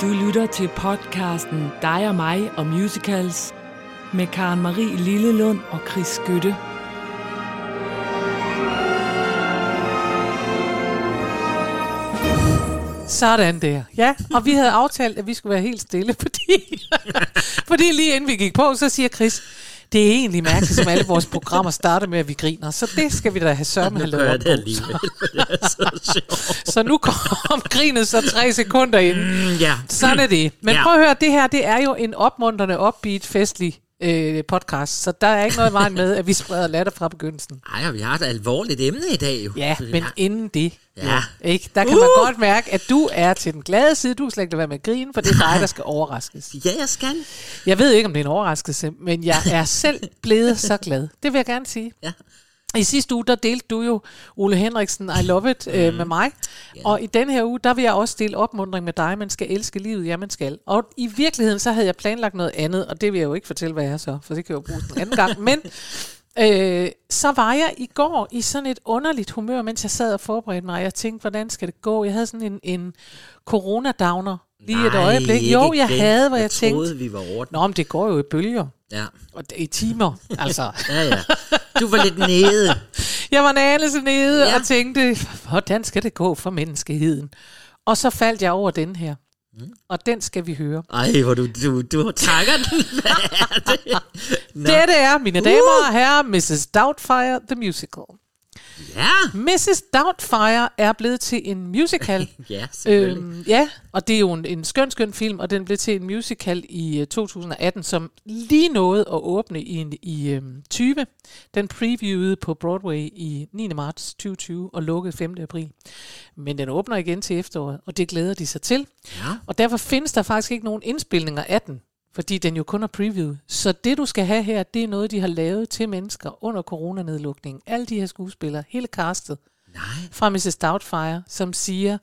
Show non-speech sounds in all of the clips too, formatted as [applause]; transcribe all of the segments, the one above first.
Du lytter til podcasten Dig og mig og musicals med Karen Marie Lillelund og Chris Skytte. Sådan der. Ja, og vi havde aftalt, at vi skulle være helt stille, [laughs] fordi, fordi lige inden vi gik på, så siger Chris, det er egentlig mærkeligt, som alle vores programmer starter med, at vi griner. Så det skal vi da have sørme have Nu lavet op det alligevel, [laughs] det er så sjovt. Så nu kom grinet så tre sekunder ind. Mm, ja. Sådan er det. Men Ja. prøv at høre, det her det er jo en opmuntrende, upbeat, festlig øh, podcast. Så der er ikke noget vejen med, at vi spreder latter fra begyndelsen. Ej, og vi har et alvorligt emne i dag jo. Ja, men inden det, Ja. jo, ikke, der kan man godt mærke, at du er til den glade side. Du skal slet ikke være med at grine, for det er dig, der skal overraskes. Ja, jeg skal. Jeg ved ikke, om det er en overraskelse, men jeg er selv blevet så glad. Det vil jeg gerne sige. Ja. I sidste uge, der delte du jo Ole Henriksen, I Love It, øh, med mig. Og i den her uge, der vil jeg også dele opmundring med dig. Man skal elske livet, ja, man skal. Og i virkeligheden, så havde jeg planlagt noget andet, og det vil jeg jo ikke fortælle, hvad jeg er så, for det kan jeg jo bruge en anden gang. Men [laughs] øh, så var jeg i går i sådan et underligt humør, mens jeg sad og forberedte mig. Jeg tænkte, hvordan skal det gå? Jeg havde sådan en, en corona-downer lige et Nej, øjeblik. ikke Jo, jeg den. havde, hvor jeg, jeg tænkte, troede, vi var over den. Nå, men det går jo i bølger. Ja. Og i timer, [laughs] altså. ja, ja. Du var lidt nede. [laughs] Jeg var en anelse nede ja. Og tænkte, hvordan skal det gå for menneskeheden? Og så faldt jeg over den her. Mm. Og den skal vi høre. Ej, hvor du, du, du takker den. [laughs] Hvad er det? Nå. Dette er, mine damer og herrer, Mrs. Doubtfire, the musical. Ja. Mrs. Doubtfire er blevet til en musical. [laughs] Ja, selvfølgelig. øhm, ja, og det er jo en, en skøn, skøn film, og den blev til en musical i øh, 2018, som lige nåede at åbne i, en- i øhm, 20. Den previewede på Broadway i 9. marts 2020 og lukkede 5. april. Men den åbner igen til efteråret, og det glæder de sig til. Ja. Og derfor findes der faktisk ikke nogen indspilninger af den, fordi den jo kun er preview. Så det, du skal have her, det er noget, de har lavet til mennesker under coronanedlukningen. Alle de her skuespillere, hele castet Nej. fra Mrs. Doubtfire, som siger,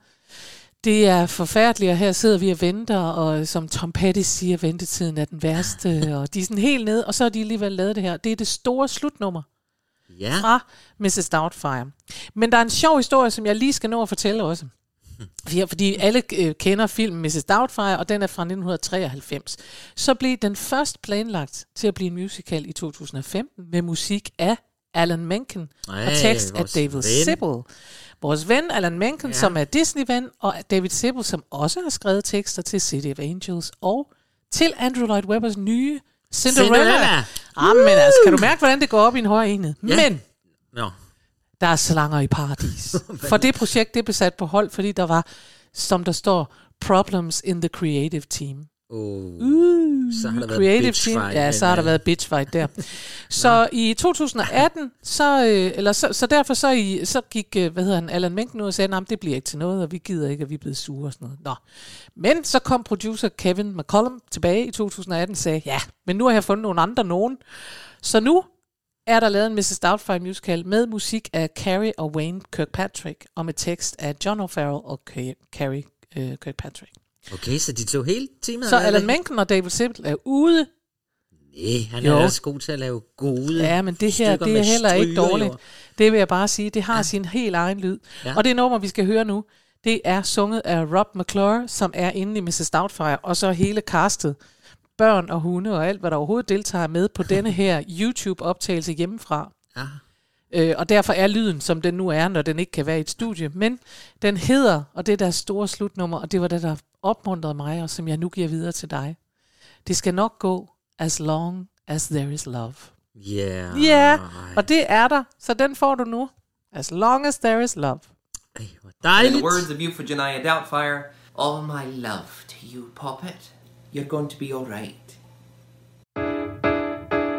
det er forfærdeligt, og her sidder vi og venter, og som Tom Petty siger, ventetiden er den værste, [laughs] og de er sådan helt nede, og så har de alligevel lavet det her. Det er det store slutnummer Ja. fra Mrs. Doubtfire. Men der er en sjov historie, som jeg lige skal nå at fortælle også. Fordi- Fordi alle øh, kender filmen Mrs. Doubtfire, og den er fra 1993. Så blev den først planlagt til at blive en musical i 2015 med musik af Alan Menken og Ej, tekst af David ven. Sibbel. Vores ven Alan Menken, ja. Ja. som er Disney-ven, og David Sibbel, som også har skrevet tekster til City of Angels og til Andrew Lloyd Webbers nye Cinderella. Cinderella. Ah, men altså, kan du mærke, hvordan det går op i en høj enhed? Ja. Men Nå. Der er slanger i paradis. [laughs] For det projekt, det blev sat på hold, fordi der var, som der står, problems in the creative team. Oh. Uh, Så har der været creative bitch team. Ja, så har der været bitch fight der. [laughs] så i 2018, så, øh, eller så, så derfor så, i, så gik, øh, hvad hedder han, Alan Menken ud og sagde, at det bliver ikke til noget, og vi gider ikke, at vi er blevet sure og sådan noget. Nå. Men så kom producer Kevin McCollum tilbage i 2018 og sagde, ja, men nu har jeg fundet nogle andre nogen. Så nu er der lavet en Mrs. Doubtfire musical med musik af Carrie og Wayne Kirkpatrick, og med tekst af John O'Farrell og Ca- Carrie øh, Kirkpatrick. Okay, så de tog hele temaet. Så Alan? Menken og David Sibbel er ude. Nej, han Jo. er også god til at lave gode Ja, men det her, det er heller ikke dårligt. jo. Det vil jeg bare sige. Det har ja. sin helt egen lyd. Ja. Og det nummer, vi skal høre nu, det er sunget af Rob McClure, som er inde i Mrs. Doubtfire, og så hele castet, børn og hunde og alt, hvad der overhovedet deltager med på denne [laughs] her YouTube-optagelse hjemmefra. Ja. Øh, og derfor er lyden, som den nu er, når den ikke kan være i et studie. Men den hedder, og det er deres store slutnummer, og det var det, der opmuntrede mig, og som jeg nu giver videre til dig. Det skal nok gå, as long as there is love. Yeah. Ja, og det er der, så den får du nu. As long as there is love. Ej, hvor In dejligt. the words of Euphegenia Doubtfire, all my love to you, Poppet. You're going to be alright.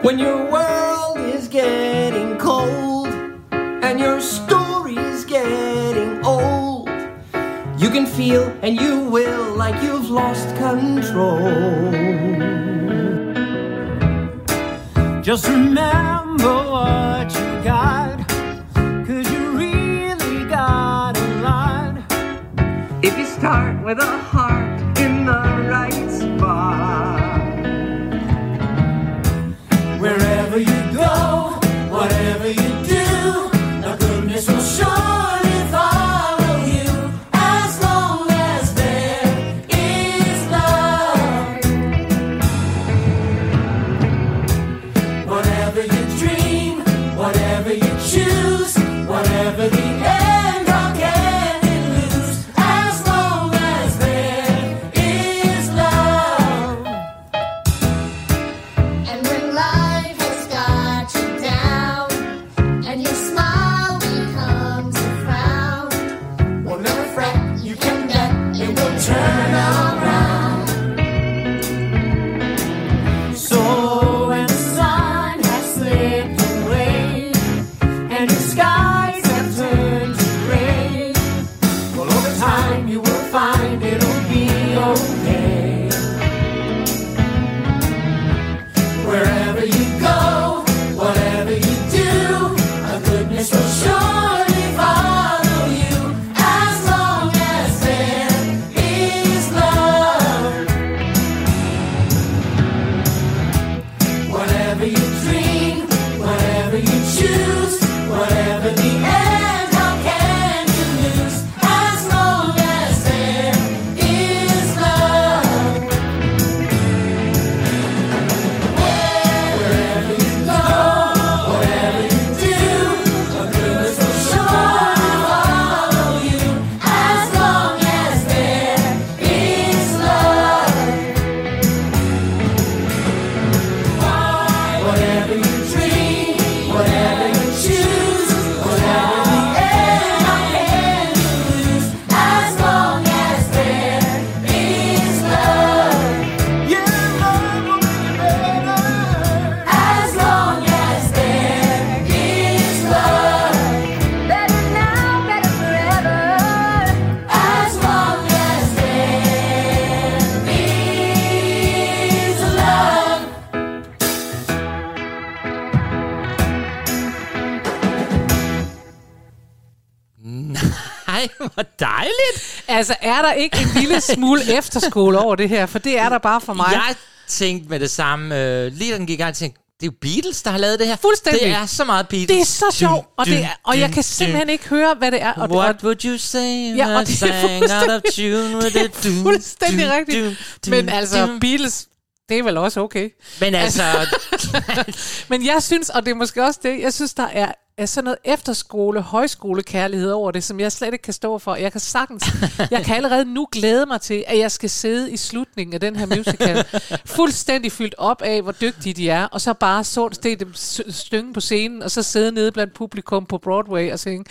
When your world is getting cold and your story's getting old, you can feel and you will like you've lost control. Just remember what you got, cause you really got a lot. If you start with a heart in the ikke en lille smule efterskole over det her? For det er der bare for mig. Jeg tænkte med det samme, øh, lige da den gik i gang, jeg tænkte, det er jo Beatles, der har lavet det her. Fuldstændig. Det er så meget Beatles. Det er så sjovt, og, det er, og jeg kan simpelthen ikke høre, hvad det er. Og, det, What would you say Ja, og det er out of tune with det it? er Dun, fuldstændig rigtigt. Men altså. Beatles, det er vel også okay. Men altså, [laughs] Men jeg synes, og det er måske også det, jeg synes, der er, er sådan noget efterskole, højskole kærlighed over det, som jeg slet ikke kan stå for. Jeg kan sagtens, jeg kan allerede nu glæde mig til, at jeg skal sidde i slutningen af den her musical, fuldstændig fyldt op af, hvor dygtige de er, og så bare så se dem stynge på scenen, og så sidde nede blandt publikum på Broadway og synge,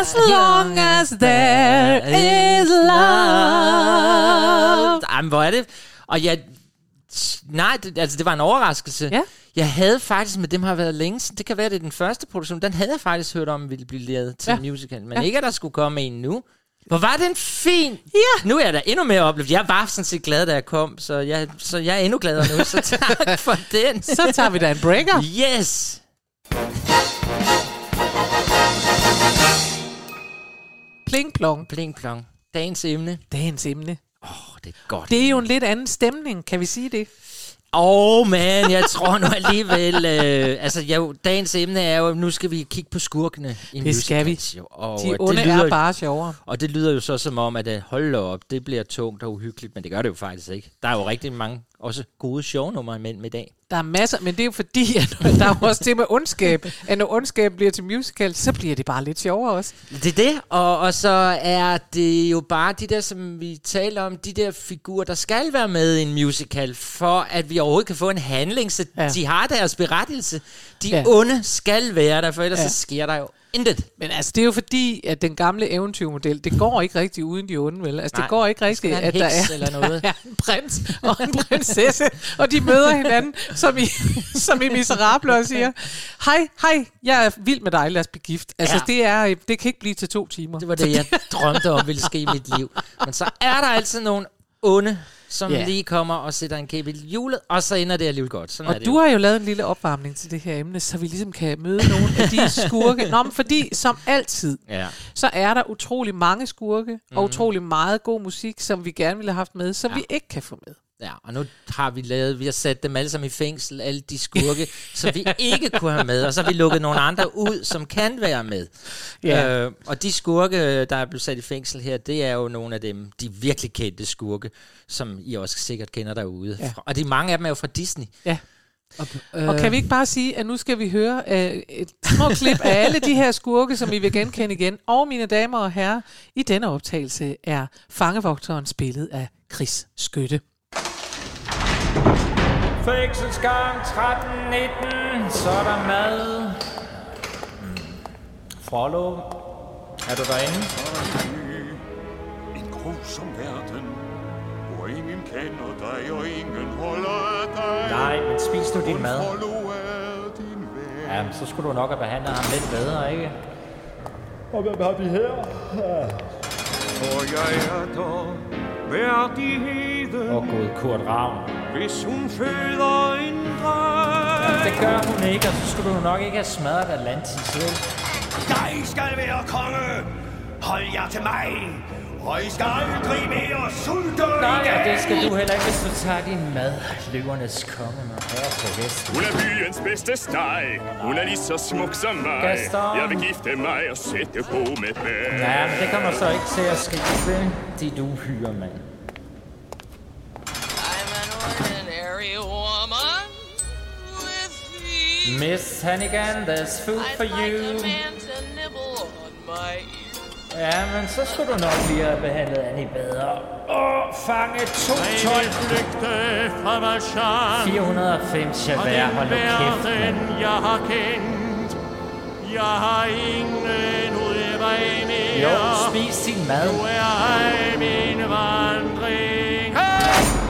As long as there is love. Jamen, hvor er det? Og jeg... Nej, det, altså det var en overraskelse. Ja. Jeg havde faktisk, med dem har været længe siden, det kan være, det er den første produktion, den havde jeg faktisk hørt om, ville blive lavet til Ja. musical. Men Ja. ja. ikke, at der skulle komme en nu. Hvor var den fin! Ja. Nu er jeg da endnu mere oplevet. Jeg var sådan set glad, da jeg kom, så jeg, så jeg er endnu gladere nu, så tak [laughs] for den. Så tager vi da en breaker. Yes! Pling plong. Pling plong. Dagens emne. Dagens emne. Åh, oh, det er godt. Det er jo en lidt anden stemning, kan vi sige det? Åh, oh, man, jeg tror nu alligevel... Øh, altså, jo, dagens emne er jo, nu skal vi kigge på skurkene i Det skal vi. Jo. Og De øh, onde det lyder, er bare sjovere. Og det lyder jo så som om, at øh, hold op, det bliver tungt og uhyggeligt, men det gør det jo faktisk ikke. Der er jo rigtig mange også gode shownumre imellem i dag. Der er masser, men det er jo fordi, [laughs] at der er også det med ondskab. At når ondskab bliver til musical, så bliver det bare lidt sjovere også. Det er det, og, og så er det jo bare de der, som vi taler om, de der figurer, der skal være med i en musical, for at vi overhovedet kan få en handling, så Ja. de har deres berettigelse. De Ja. onde skal være der, for ellers ja. så sker der jo intet. Men altså, det er jo fordi, at den gamle eventyrmodel, det går ikke rigtig uden de onde, vel? Altså, det Nej, går ikke rigtigt, at der er, eller [laughs] noget. der er en prins og en prinsesse, og de møder hinanden, som i, [laughs] som i Miserable, og siger, hej, hej, jeg er vild med dig, lad os blive gift. Altså, Ja. det, er, det kan ikke blive til to timer. Det var det, jeg [laughs] drømte om ville ske i mit liv. Men så er der altid nogle onde, som yeah. lige kommer og sætter en kæbe i hjulet, og så ender det alligevel godt. Sådan er Og det du jo. har jo lavet en lille opvarmning til det her emne, så vi ligesom kan møde nogle af de [laughs] skurke. Nå, men fordi som altid, Ja. så er der utrolig mange skurke, mm. og utrolig meget god musik, som vi gerne ville have haft med, som ja. vi ikke kan få med. Ja, og nu har vi lavet, vi har sat dem alle sammen i fængsel, alle de skurke, [laughs] som vi ikke kunne have med, og så har vi lukket nogle andre ud, som kan være med. Ja. Øh, og de skurke, der er blevet sat i fængsel her, det er jo nogle af dem, de virkelig kendte skurke, som I også sikkert kender derude. Ja. Og de mange af dem er jo fra Disney. Ja. Øh, Og kan vi ikke bare sige, at nu skal vi høre uh, et små klip af alle de her skurke, som I vil genkende igen. Og mine damer og herrer, i denne optagelse er fangevogteren spillet af Chris Skytte. Fængselsgang 13.19, så er der mad. Frollo, er du derinde? En grusom verden, hvor ingen kender dig og ingen holder af dig. Nej, men spis nu din mad. Ja, så skulle du nok have behandlet ham lidt bedre, ikke? Og hvem har vi her? For jeg er der værdigheden, Åh oh, gud, Kurt Ravn. Hvis hun føder en dreng. Det gør hun ikke, og så skulle du nok ikke have smadret Atlantis, vel? Jeg skal være konge. Hold jer til mig. Og I skal aldrig mere sulte Nej, igen. og det skal du heller ikke, hvis du tager din mad. Løvernes konge med her på hesten. Hun er byens bedste steg. Hun er lige så smuk som mig. Gaston. Jeg vil gifte mig og sætte bo med bag. Ja, men det kommer så ikke til at ske? De du hyrer, mand. Miss Hannigan, there's food for like you. to. Ja, men så skulle du nok lige have behandlet Annie bedre. Åh, fange 212. flygte fra Valjean. 405 Javert, hold nu kæft, mand. jeg har kendt. Jeg har ingen udvej mere. Jo, spis din mad. Nu er min vandring.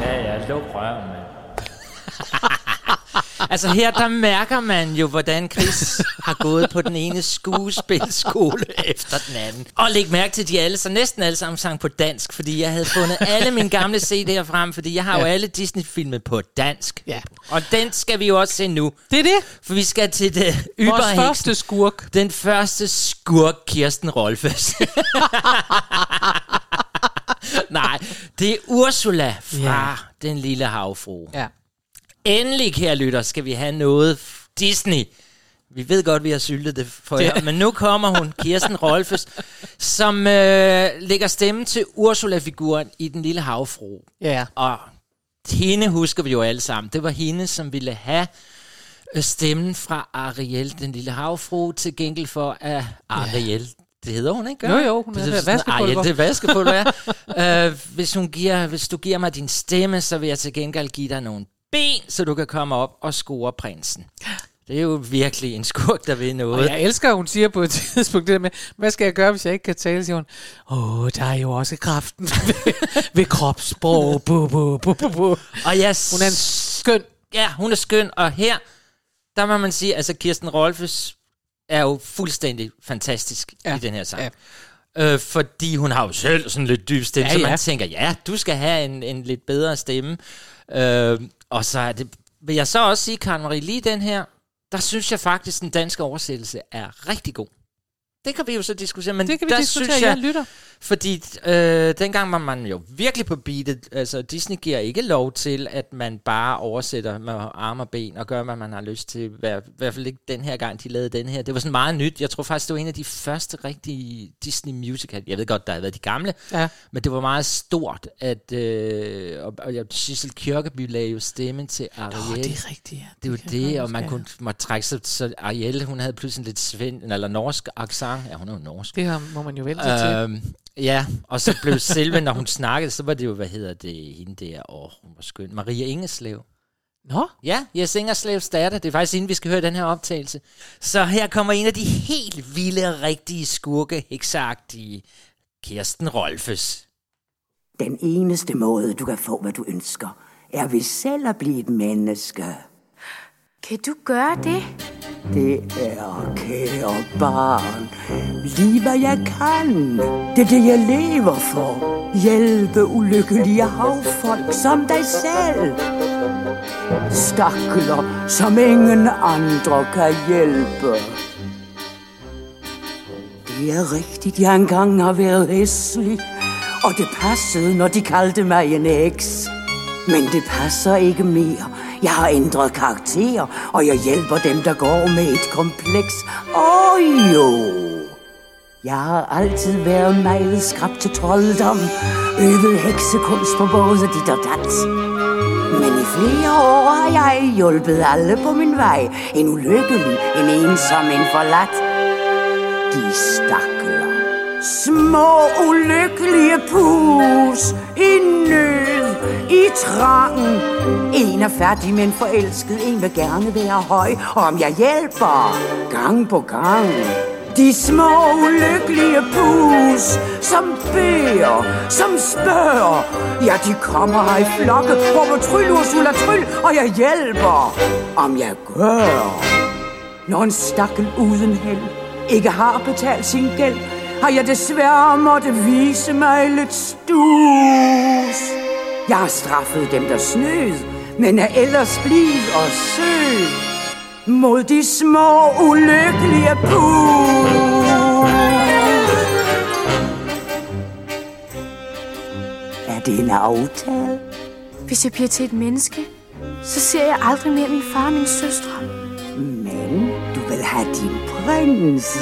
Ja, ja, luk røven, mand. Altså her, der mærker man jo, hvordan Chris har gået på den ene skuespilskole efter den anden. Og læg mærke til, at de alle, så næsten alle sammen sang på dansk, fordi jeg havde fundet alle mine gamle CD'er frem, fordi jeg har jo Ja. alle Disney-filme på dansk. Ja. Og den skal vi jo også se nu, Det er det. for vi skal til det Vores yberheksen. første skurk. Den første skurk, Kirsten Rolfes. [laughs] Nej, det er Ursula fra Ja. Den Lille Havfru. Ja. Endelig, kære lytter, skal vi have noget Disney. Vi ved godt, vi har syltet det for jer, men nu kommer hun, Kirsten Rolfes, som øh, lægger stemme til Ursula-figuren i Den Lille Havfru. Ja. Og hende husker vi jo alle sammen. Det var hende, som ville have øh, stemmen fra Ariel, den lille havfru, til gengæld for at Ariel, det hedder hun, ikke? Jo, jo, hun Det er sådan, vaskepulver. Det er vaskepulver, ja. [laughs] øh, hvis, hun giver, hvis du giver mig din stemme, så vil jeg til gengæld give dig nogle ben, så du kan komme op og score prinsen. Det er jo virkelig en skurk, der Og noget. jeg elsker, at hun siger på et [laughs] tidspunkt det der med, hvad skal jeg gøre, hvis jeg ikke kan tale, siger hun. Åh, der er jo også kraften [laughs] ved, ved kropssprog. Bu, bu, bu, bu, bu. Og jeg Hun er en skøn. Ja, hun er skøn, og her, der må man sige, altså Kirsten Rolfes er jo fuldstændig fantastisk ja. Ja, i den her sang. ja. Ja. Øh, fordi hun har jo selv sådan lidt dyb stemme, Ja, ja, så ja. man tænker, ja, du skal have en, en lidt bedre stemme. Øh, og så er det, vil jeg så også sige, Karen Marie, lige den her, der synes jeg faktisk, den danske oversættelse er rigtig god. Det kan vi jo så diskutere, men Det kan vi der diskutere, synes jeg jeg, lytter. fordi øh, dengang var man jo virkelig på beatet. Altså, Disney giver ikke lov til, at man bare oversætter med arme og ben og gør, hvad man har lyst til. Hver, I hvert fald ikke den her gang, de lavede den her. Det var sådan meget nyt. Jeg tror faktisk, det var en af de første rigtige Disney musical. Jeg ved godt, der har været de gamle, Ja. men det var meget stort, at øh, og, og Sissel Kjørkeby lagde jo stemme til Ariel. Åh, det er rigtigt, ja. Det kan jeg det, og man kunne måtte trække sig, så Ariel, hun havde pludselig lidt sven, eller norsk accent. Ja, hun er jo norsk. Det her må man jo vente sig til. Øhm, ja, og så blev selve, når hun snakkede, så var det jo, hvad hedder det, hende der, åh, hun var skøn. Maria Ingeslev. Nå, Ja, Jes Ingerslevs datter. Det er faktisk inden, vi skal høre den her optagelse. Så her kommer en af de helt vilde, rigtige skurke, hekseagtige Kirsten Rolfes. Den eneste måde, du kan få, hvad du ønsker, er ved selv at blive et menneske. Kan du gøre det? Det er, kære barn, lige hvad jeg kan. Det er det, jeg lever for. Hjælpe ulykkelige havfolk som dig selv. Stakler, som ingen andre kan hjælpe. Det er rigtigt, jeg engang har været hæslig. Og det passede, når de kaldte mig en eks. Men det passer ikke mere. Jeg har ændret karakter, og jeg hjælper dem, der går med et kompleks. Åh oh, jo! Jeg har altid været meget skrab til trolddom, øvet heksekunst på både dit og dans. Men i flere år har jeg hjulpet alle på min vej. En ulykkelig, en ensom, en forladt. De stakler. Små ulykkelige pus i nød, i trangen. En er færdig, men forelsket, en vil gerne være høj, og om jeg hjælper, gang på gang. De små ulykkelige pus, som beder, som spørger. Ja, de kommer her i flokke, råber tryl, ursula, tryl, og jeg hjælper, om jeg gør. Når en stakkel uden held ikke har betalt sin gæld, har jeg desværre måtte vise mig lidt stus. Jeg har straffet dem, der snød, men er ellers blid og sød mod de små ulykkelige pus. Er det en aftale? Hvis jeg bliver til et menneske, så ser jeg aldrig mere min far og min søstre. Men du vil have din prins.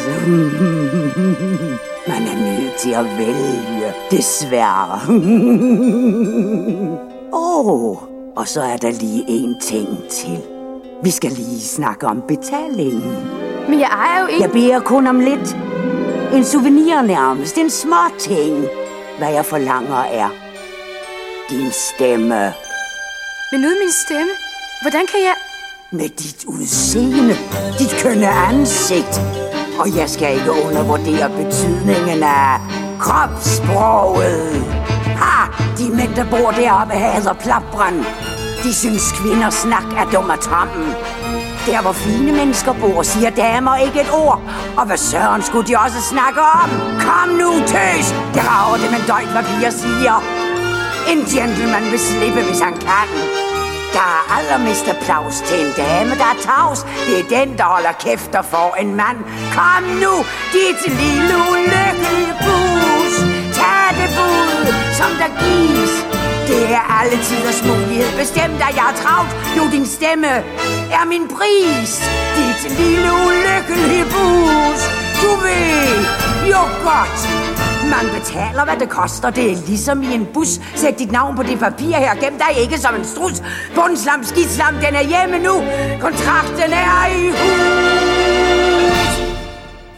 [laughs] Man er nødt til at vælge, desværre. [laughs] Åh, oh, og så er der lige en ting til. Vi skal lige snakke om betalingen. Men jeg ejer jo ikke... Jeg beder kun om lidt. En souvenir nærmest, en små ting. Hvad jeg forlanger er din stemme. Men uden min stemme, hvordan kan jeg... Med dit udseende, dit kønne ansigt. Og jeg skal ikke undervurdere betydningen af kropssproget. Ha! De mænd, der bor deroppe, hader plapren. De synes, kvinders snak er dum og trammen. Der, hvor fine mennesker bor, siger damer ikke et ord. Og hvad søren skulle de også snakke om? Kom nu, tøs! Det rager det, men døjt, hvad piger siger. En gentleman vil slippe, hvis han kan. Der er allermest applaus til en dame, der er tavs. Det er den, der holder kæft og får en mand. Kom nu, dit lille ulykkelige bus. Tag det bud, som der gives. Det er alle tiders mulighed. Bestem dig, jeg er travlt. Jo, din stemme er min pris. Dit lille ulykkelige bus. Du ved jo godt, man betaler, hvad det koster. Det er ligesom i en bus. Sæt dit navn på det papir her. Gem dig ikke som en strus. Bundslam, skidslam, den er hjemme nu. Kontrakten er i hus.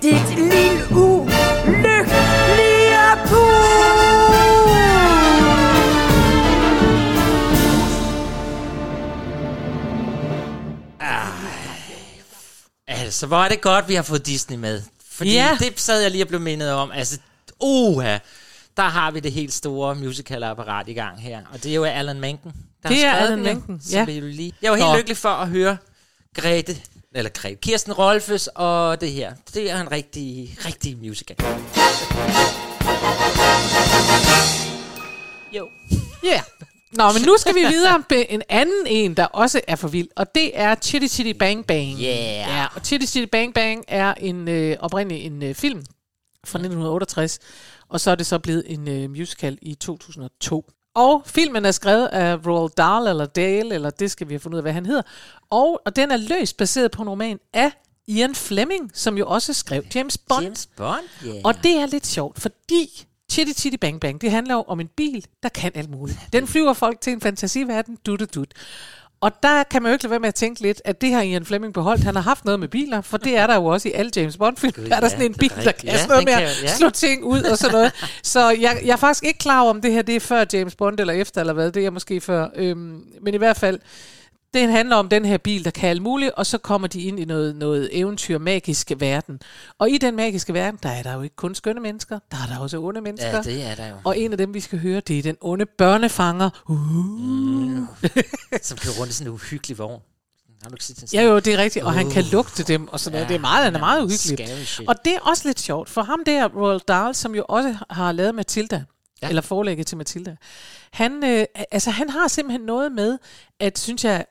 Dit lille ulykkelige Altså, hvor er det godt, vi har fået Disney med. Fordi Ja. det sad jeg lige og blev mindet om. Altså, uha, der har vi det helt store musical-apparat i gang her. Og det er jo Alan Menken, der Det har er Alan den. Menken, Så ja. vil du lige... Jeg var helt Nå. lykkelig for at høre Grete, eller Grete, Kirsten Rolfes og det her. Det er en rigtig, rigtig musical. Jo. Ja. Yeah. Nå, men nu skal vi videre med en anden en, der også er for vild, og det er Chitty Chitty Bang Bang. Yeah. Ja, og Chitty Chitty Bang Bang er en øh, oprindelig en øh, film fra 1968, og så er det så blevet en øh, musical i 2002. Og filmen er skrevet af Roald Dahl, eller Dale, eller det skal vi have fundet ud af, hvad han hedder. Og, og den er løst baseret på en roman af Ian Fleming, som jo også skrev James Bond. James Bond, yeah. Og det er lidt sjovt, fordi Chitty Chitty Bang Bang, det handler jo om en bil, der kan alt muligt. Den flyver folk til en fantasiverden, dut dut. Og der kan man jo ikke lade være med at tænke lidt, at det har Ian Fleming beholdt. Han har haft noget med biler, for det er der jo også i alle James Bond-film. Der er der sådan en bil, der kan Ja, sådan noget med at ja. slå ting ud og sådan noget. Så jeg, jeg er faktisk ikke klar over, om det her det er før James Bond eller efter, eller hvad. Det er jeg måske før. Øhm, men i hvert fald, det handler om den her bil, der kan alt muligt, og så kommer de ind i noget, noget eventyr, magisk verden. Og i den magiske verden, der er der jo ikke kun skønne mennesker, der er der også onde mennesker. Ja, det er der jo. Og en af dem, vi skal høre, det er den onde børnefanger. Uh. Som kører rundt i sådan en uhyggelig vogn. Har du ikke set den? Ja jo, det er rigtigt, og han kan Uh. lugte dem og sådan noget. Ja, Det er meget, han er meget uhyggelig. scary shit. Og det er også lidt sjovt, for ham der, Roald Dahl, som jo også har lavet Matilda, ja. eller forlægget til Matilda, han, øh, altså, han har simpelthen noget med, at synes jeg,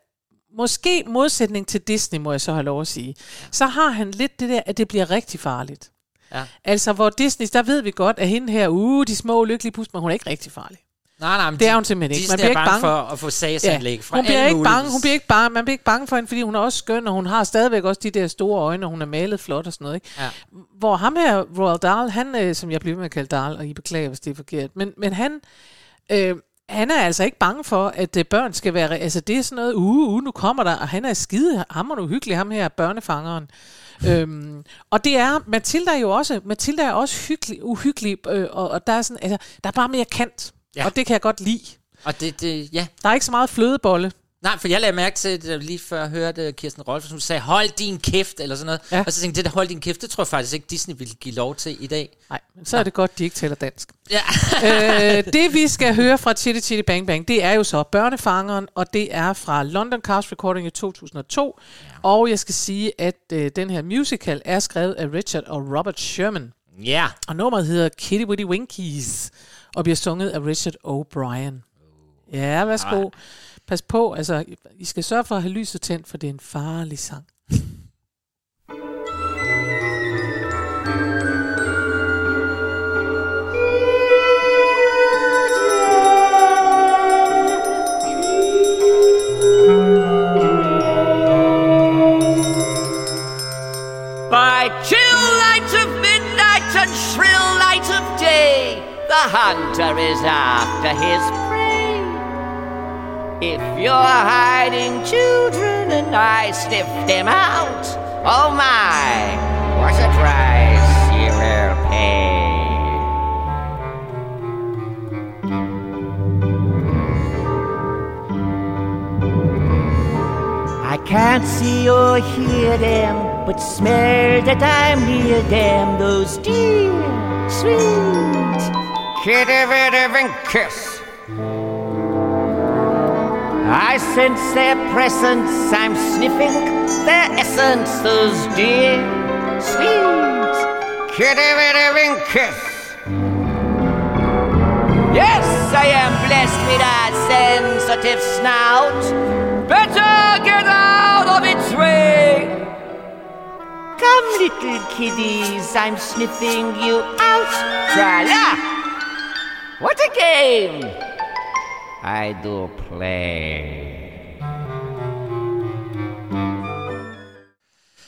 måske modsætning til Disney, må jeg så have lov at sige, så har han lidt det der, at det bliver rigtig farligt. Ja. Altså, hvor Disney, der ved vi godt, at hende her, uh, de små ulykkelige pus, men hun er ikke rigtig farlig. Nej, nej, men det er hun simpelthen ikke. Disney Man bliver er bange bange for at få sagsanlæg fra hun bliver alle ikke bange, hun bliver ikke bange, man bliver ikke bange for hende, fordi hun er også skøn, og hun har stadigvæk også de der store øjne, og hun er malet flot og sådan noget. Ikke? Ja. Hvor ham her, Roald Dahl, han, øh, som jeg bliver med at kalde Dahl, og I beklager, hvis det er forkert, men, men han, øh, han er altså ikke bange for, at øh, børn skal være... Altså, det er sådan noget, uh, uh, nu kommer der, og han er skide hammer uhyggelig, ham her, børnefangeren. øhm, og det er, Mathilda er jo også, Mathilda er også hyggelig, uhyggelig, øh, og, og der er sådan, altså, der er bare mere kant, ja. og det kan jeg godt lide. Og det, det, ja. Der er ikke så meget flødebolle. Nej, for jeg lagde mærke til, det lige før jeg hørte Kirsten Rolf, hun sagde, hold din kæft, eller sådan noget. Ja. Og så tænkte jeg, det der hold din kæft, det tror jeg faktisk ikke, Disney ville give lov til i dag. Nej, men så er det godt, de ikke taler dansk. Ja. [laughs] øh, det vi skal høre fra Chitty Chitty Bang Bang, det er jo så Børnefangeren, og det er fra London Cast Recording i 2002. Ja. Og jeg skal sige, at øh, den her musical er skrevet af Richard og Robert Sherman. Ja. Og nummeret hedder Kitty Witty Winkies, og bliver sunget af Richard O'Brien. Ja, værsgo. Pas på, altså, I skal sørge for at have lyset tændt, for det er en farlig sang. By chill light of midnight and shrill light of day, the hunter is after his prey. If you're hiding children and I sniff them out, oh my, what a price you will pay. I can't see or hear them, but smell that I'm near them. Those dear, sweet kitty vitty kiss. I sense their presence, I'm sniffing their essence. Those dear, sweet kitty vitty kiss. Yes, I am blessed with a sensitive snout. Better get out of its way. Come, little kiddies, I'm sniffing you out. Tra-la! What a game I do play.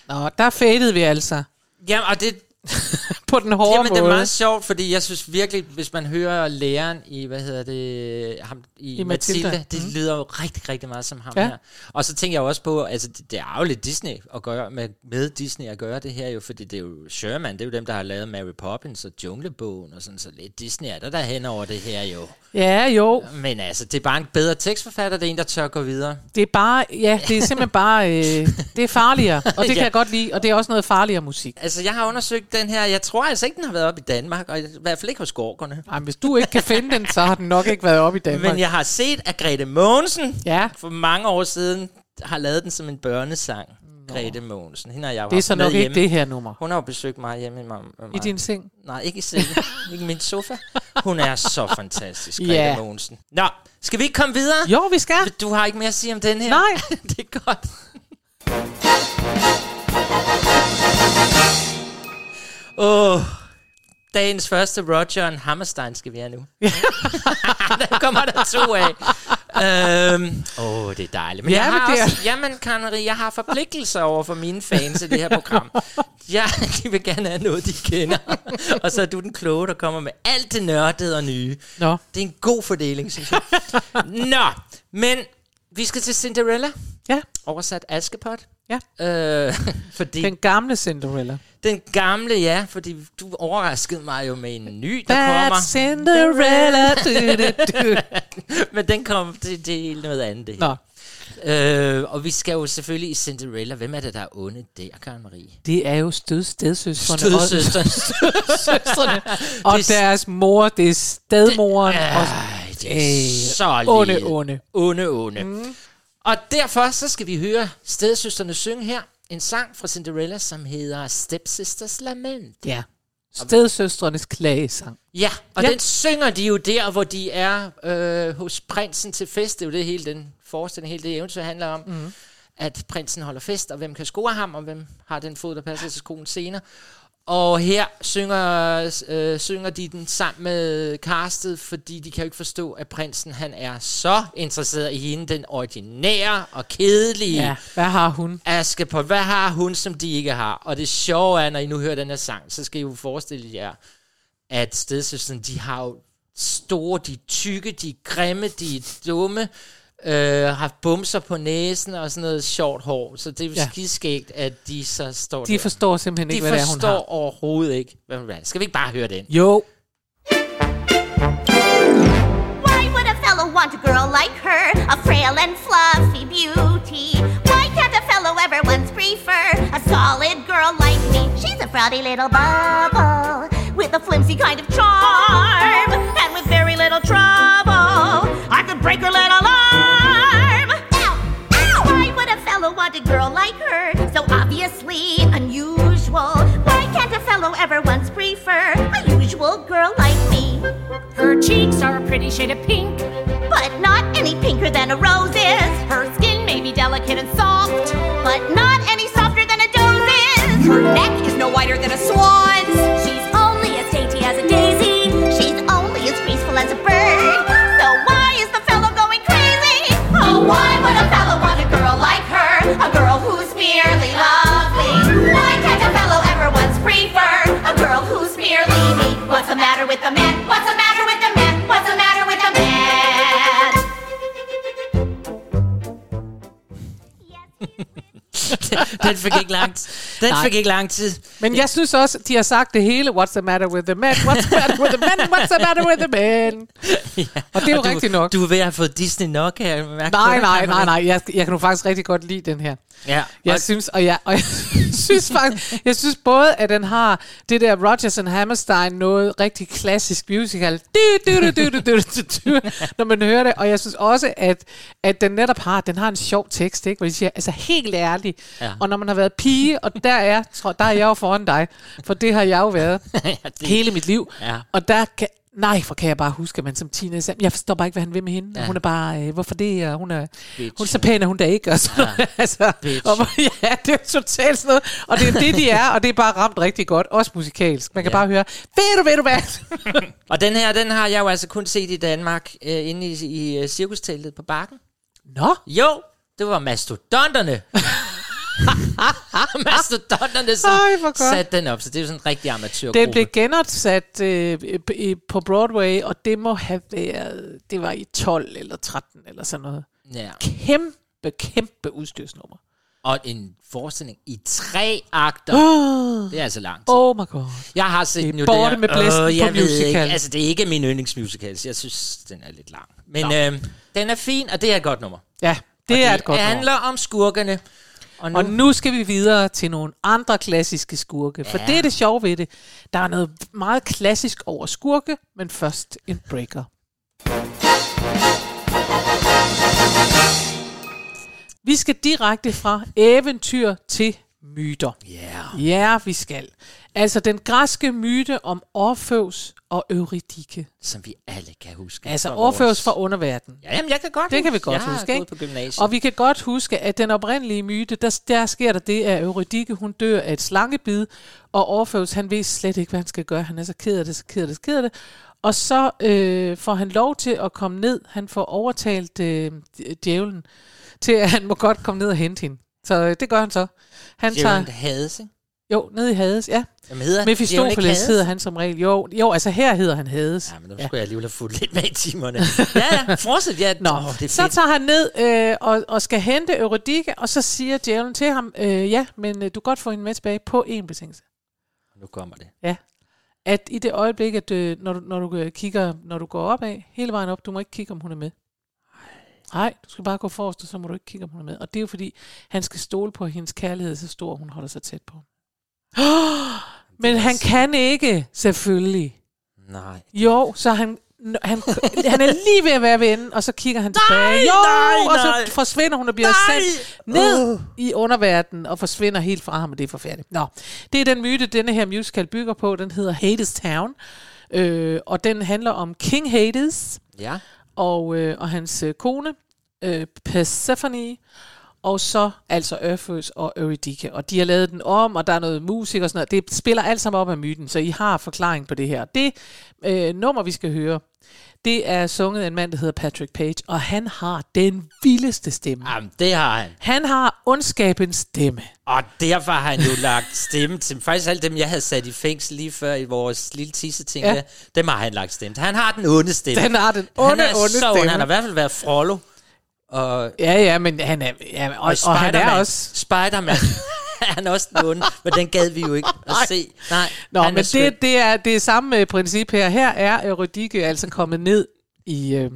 Nå, der fadede vi altså Jamen, og det, på den hårde Jamen, det er måde. meget sjovt, fordi jeg synes virkelig, hvis man hører læreren i, hvad hedder det, ham, i, I Mathilda, Mathilda. det Mhm. lyder jo rigtig, rigtig meget som ham Ja. her. Og så tænker jeg også på, altså det, det er jo lidt Disney at gøre, med, med Disney at gøre det her jo, fordi det er jo Sherman, det er jo dem, der har lavet Mary Poppins og Junglebogen og sådan, så lidt Disney er der der hen over det her jo. Ja, jo. Men altså, det er bare en bedre tekstforfatter, det er en, der tør gå videre. Det er bare, ja, det er simpelthen bare, øh, det er farligere, og [laughs] det Ja. kan jeg godt lide, og det er også noget farligere musik. Altså, jeg har undersøgt den her, jeg tror altså ikke, den har været op i Danmark, og i hvert fald ikke hos Gorgerne. Ej, hvis du ikke kan finde den, så har den nok ikke været op i Danmark. Men jeg har set, at Grete Mogensen ja. for mange år siden har lavet den som en børnesang. Nå. Grete Mogensen. Hende har jeg jo Det er så nok ikke hjemme. det her nummer. Hun har jo besøgt mig hjemme med mig. Med I mig. din seng? Nej, ikke i sengen. [laughs] ikke i min sofa. Hun er så fantastisk, Grete Ja. Mogensen. Nå, skal vi ikke komme videre? Jo, vi skal. Du har ikke mere at sige om den her? Nej. [laughs] det er godt. Åh, oh, dagens første Roger and Hammerstein skal vi have nu. [laughs] der kommer der to af. Øhm, Åh, oh, det er dejligt. Men Ja, jeg har men det er- også, jamen, Karen Marie, jeg har forpligtelser over for mine fans i det her program. Ja, de vil gerne have noget, de kender. og så er du den kloge, der kommer med alt det nørdede og nye. Nå. Det er en god fordeling, synes jeg. [laughs] Nå, men vi skal til Cinderella. Ja. Oversat Askepot. Ja. Øh, [laughs] fordi Den gamle Cinderella. den gamle, ja, fordi du overraskede mig jo med en ny, der That's kommer. Cinderella. [laughs] Du, du, du. Men den kommer til det er noget andet. Det Nå. Øh, og vi skal jo selvfølgelig i Cinderella. Hvem er det, der er onde der, Karen Marie? Det er jo stød stedsøstrene. Stødsøstrene. Stødsøstrene. [laughs] Og Det er- deres mor, det er stedmoren. Det- og, Ej, det er så onde, onde. Onde, onde. Mm. Og derfor så skal vi høre stedsøsterne synge her en sang fra Cinderella, som hedder Stepsisters Lament. Ja. Stedsøstrenes klagesang. Ja, og Ja. den synger de jo der, hvor de er øh, hos prinsen til fest. Det er jo det hele den forestilling, hele det eventyr handler om. Mm. At prinsen holder fest, og hvem kan score ham, og hvem har den fod, der passer til skoen senere. Og her synger, øh, synger de den sammen med castet, fordi de kan jo ikke forstå, at prinsen han er så interesseret i hende, den ordinære og kedelige Ja, hvad har hun? Askepot. Hvad har hun, som de ikke har? Og det sjove er, når I nu hører den her sang, så skal I jo forestille jer, at stedsøsterne, de har jo store, de er tykke, de er grimme, de er dumme, øh, har bumser på næsen og sådan noget sjovt hår. Så det er jo Ja. skidskægt, at de så står De der. forstår simpelthen de ikke, hvad det er, hun forstår har. overhovedet ikke, hvad hun vil. Skal vi ikke bare høre den? Jo. Why would a fellow want a girl like her, a frail and fluffy beauty? Why can't a fellow ever once prefer a solid girl like me? She's a frothy little bubble with a flimsy kind of charm, and with very little trouble, I could break her little arm. A girl like her, so obviously unusual? Why can't a fellow ever once prefer a usual girl like me? Her cheeks are a pretty shade of pink, but not any pinker than a rose is. Her skin may be delicate and soft, but not any softer than a doe's is. Her neck is no wider than a swan's. den fik ikke lang, den Nej. fik ikke lang tid. Men jeg synes også, de har sagt det hele. What's the matter with the men? What's the matter with the men? What's the matter with the men? ja. Og det er jo du, rigtigt nok. Du er ved at have fået Disney nok, her. Nej, nej, nej, nej. Jeg, jeg kan jo faktisk rigtig godt lide den her. Ja. Jeg synes, og jeg, og jeg synes faktisk, jeg synes både, at den har det der Rodgers and Hammerstein noget rigtig klassisk musical. Når man hører det. Og jeg synes også, at at den netop har, den har en sjov tekst, ikke? hvor de siger, altså helt ærligt, Ja. og når man har været pige, og der er, tror, der er jeg jo foran dig, for det har jeg jo været [laughs] det- hele mit liv, Ja. og der kan, Nej, for kan jeg bare huske, at man som teenager sagde, jeg forstår bare ikke, hvad han vil med hende. Ja. Ja. Hun er bare, øh, hvorfor det? Og hun er, Bitch. hun er så pæn, at hun da ikke. Og sådan Ja. noget. [laughs] altså, Bitch. og, [laughs] ja, det er totalt sådan noget. Og det er det, de er, og det er bare ramt rigtig godt. Også musikalsk. Man kan Ja. bare høre, ved du, ved du hvad? Og den her, den har jeg jo altså kun set i Danmark, øh, inde i, i uh, cirkusteltet på Bakken. Nå? Jo, det var mastodonterne. [laughs] mastodonterne, som Ej, satte den op. Så det er jo sådan en rigtig amatørgruppe. Den blev genopsat øh, i- på Broadway, og det må have været, det var i 12 eller 13 eller sådan noget. Ja. Kæmpe, kæmpe udstyrsnummer. Og en forestilling i tre akter. Oh. [gasps] Det er altså langt. Oh my god. Jeg har set Det er den jo der. med blæsten på jeg ved musical. Ikke. Altså, det er ikke min yndlingsmusical. Jeg synes, den er lidt lang. Men Nå. øh, den er fin, og det er et godt nummer. Ja, det og er det et godt nummer. handler om skurkene. Og nu, Og nu skal vi videre til nogle andre klassiske skurke. For Ja. det er det sjove ved det. Der er noget meget klassisk over skurke, men først en breaker. Vi skal direkte fra eventyr til myter. Yeah. Ja, vi skal. Altså den græske myte om Orfeus og Eurydike. som vi alle kan huske. Altså vores- fra underverdenen. Ja, jamen, jeg kan godt Det kan vi godt jeg huske, ikke? på gymnasiet. Og vi kan godt huske, at den oprindelige myte, der, der sker der det, at Eurydike, hun dør af et slangebid, og Orfeus, han ved slet ikke, hvad han skal gøre. Han er så ked af det, så ked af det, så ked af det. Og så øh, får han lov til at komme ned. Han får overtalt øh, djævlen til, at han må godt komme ned og hente hende. Så øh, det gør han så. Han Djævlen tager, Hades, ikke? Jo, ned i Hades, ja. Jamen, hedder Mephistopheles hedder han som regel. Jo, jo, altså her hedder han Hades. Ja, men nu skulle jeg alligevel have fulgt lidt med i timerne. [laughs] ja, ja, fortsæt. Ja, Nå, åh, det så fedt. tager han ned øh, og, og skal hente Eurydike, og så siger djævlen til ham, øh, ja, men øh, du kan godt få hende med tilbage på en betingelse. Nu kommer det. Ja. At i det øjeblik, at øh, når, du, når du øh, kigger, når du går opad, hele vejen op, du må ikke kigge, om hun er med. Nej, du skal bare gå forrest, og så må du ikke kigge, om hun er med. Og det er jo fordi, han skal stole på, hendes kærlighed så stor, hun holder sig tæt på. [gasps] Men han kan ikke, selvfølgelig. Nej. Jo, så han, han, han er lige ved at være ved enden, og så kigger han tilbage. Jo, nej, og så nej. forsvinder hun og bliver Nej. sendt ned i underverdenen og forsvinder helt fra ham, og det er forfærdeligt. Nå, det er den myte, denne her musical bygger på. Den hedder Hades Town, øh, og den handler om King Hades Ja. og, øh, og hans øh, kone, øh, Persephone, og så altså Orpheus og Eurydike. Og de har lavet den om, og der er noget musik og sådan noget. Det spiller alt sammen op af myten, så I har forklaring på det her. Det øh, nummer, vi skal høre, det er sunget af en mand, der hedder Patrick Page, og han har den vildeste stemme. Jamen, det har han. Han har ondskabens stemme. Og derfor har han jo lagt stemme til faktisk alle dem, jeg havde sat i fængsel lige før i vores lille tisseting Ja. der, dem har han lagt stemme til. Han har den onde stemme. Den har den han onde, er onde så stemme. Han har i hvert fald været Frollo. Og, Ja, ja, men han er... Ja, og, og, og, han er også... Spider-Man. [laughs] han er også den onde, men den gad vi jo ikke at se. Nej, Nå, er men skøn. det, det, er, det er samme øh, princip her. Her er Eurydike altså kommet ned i, øh,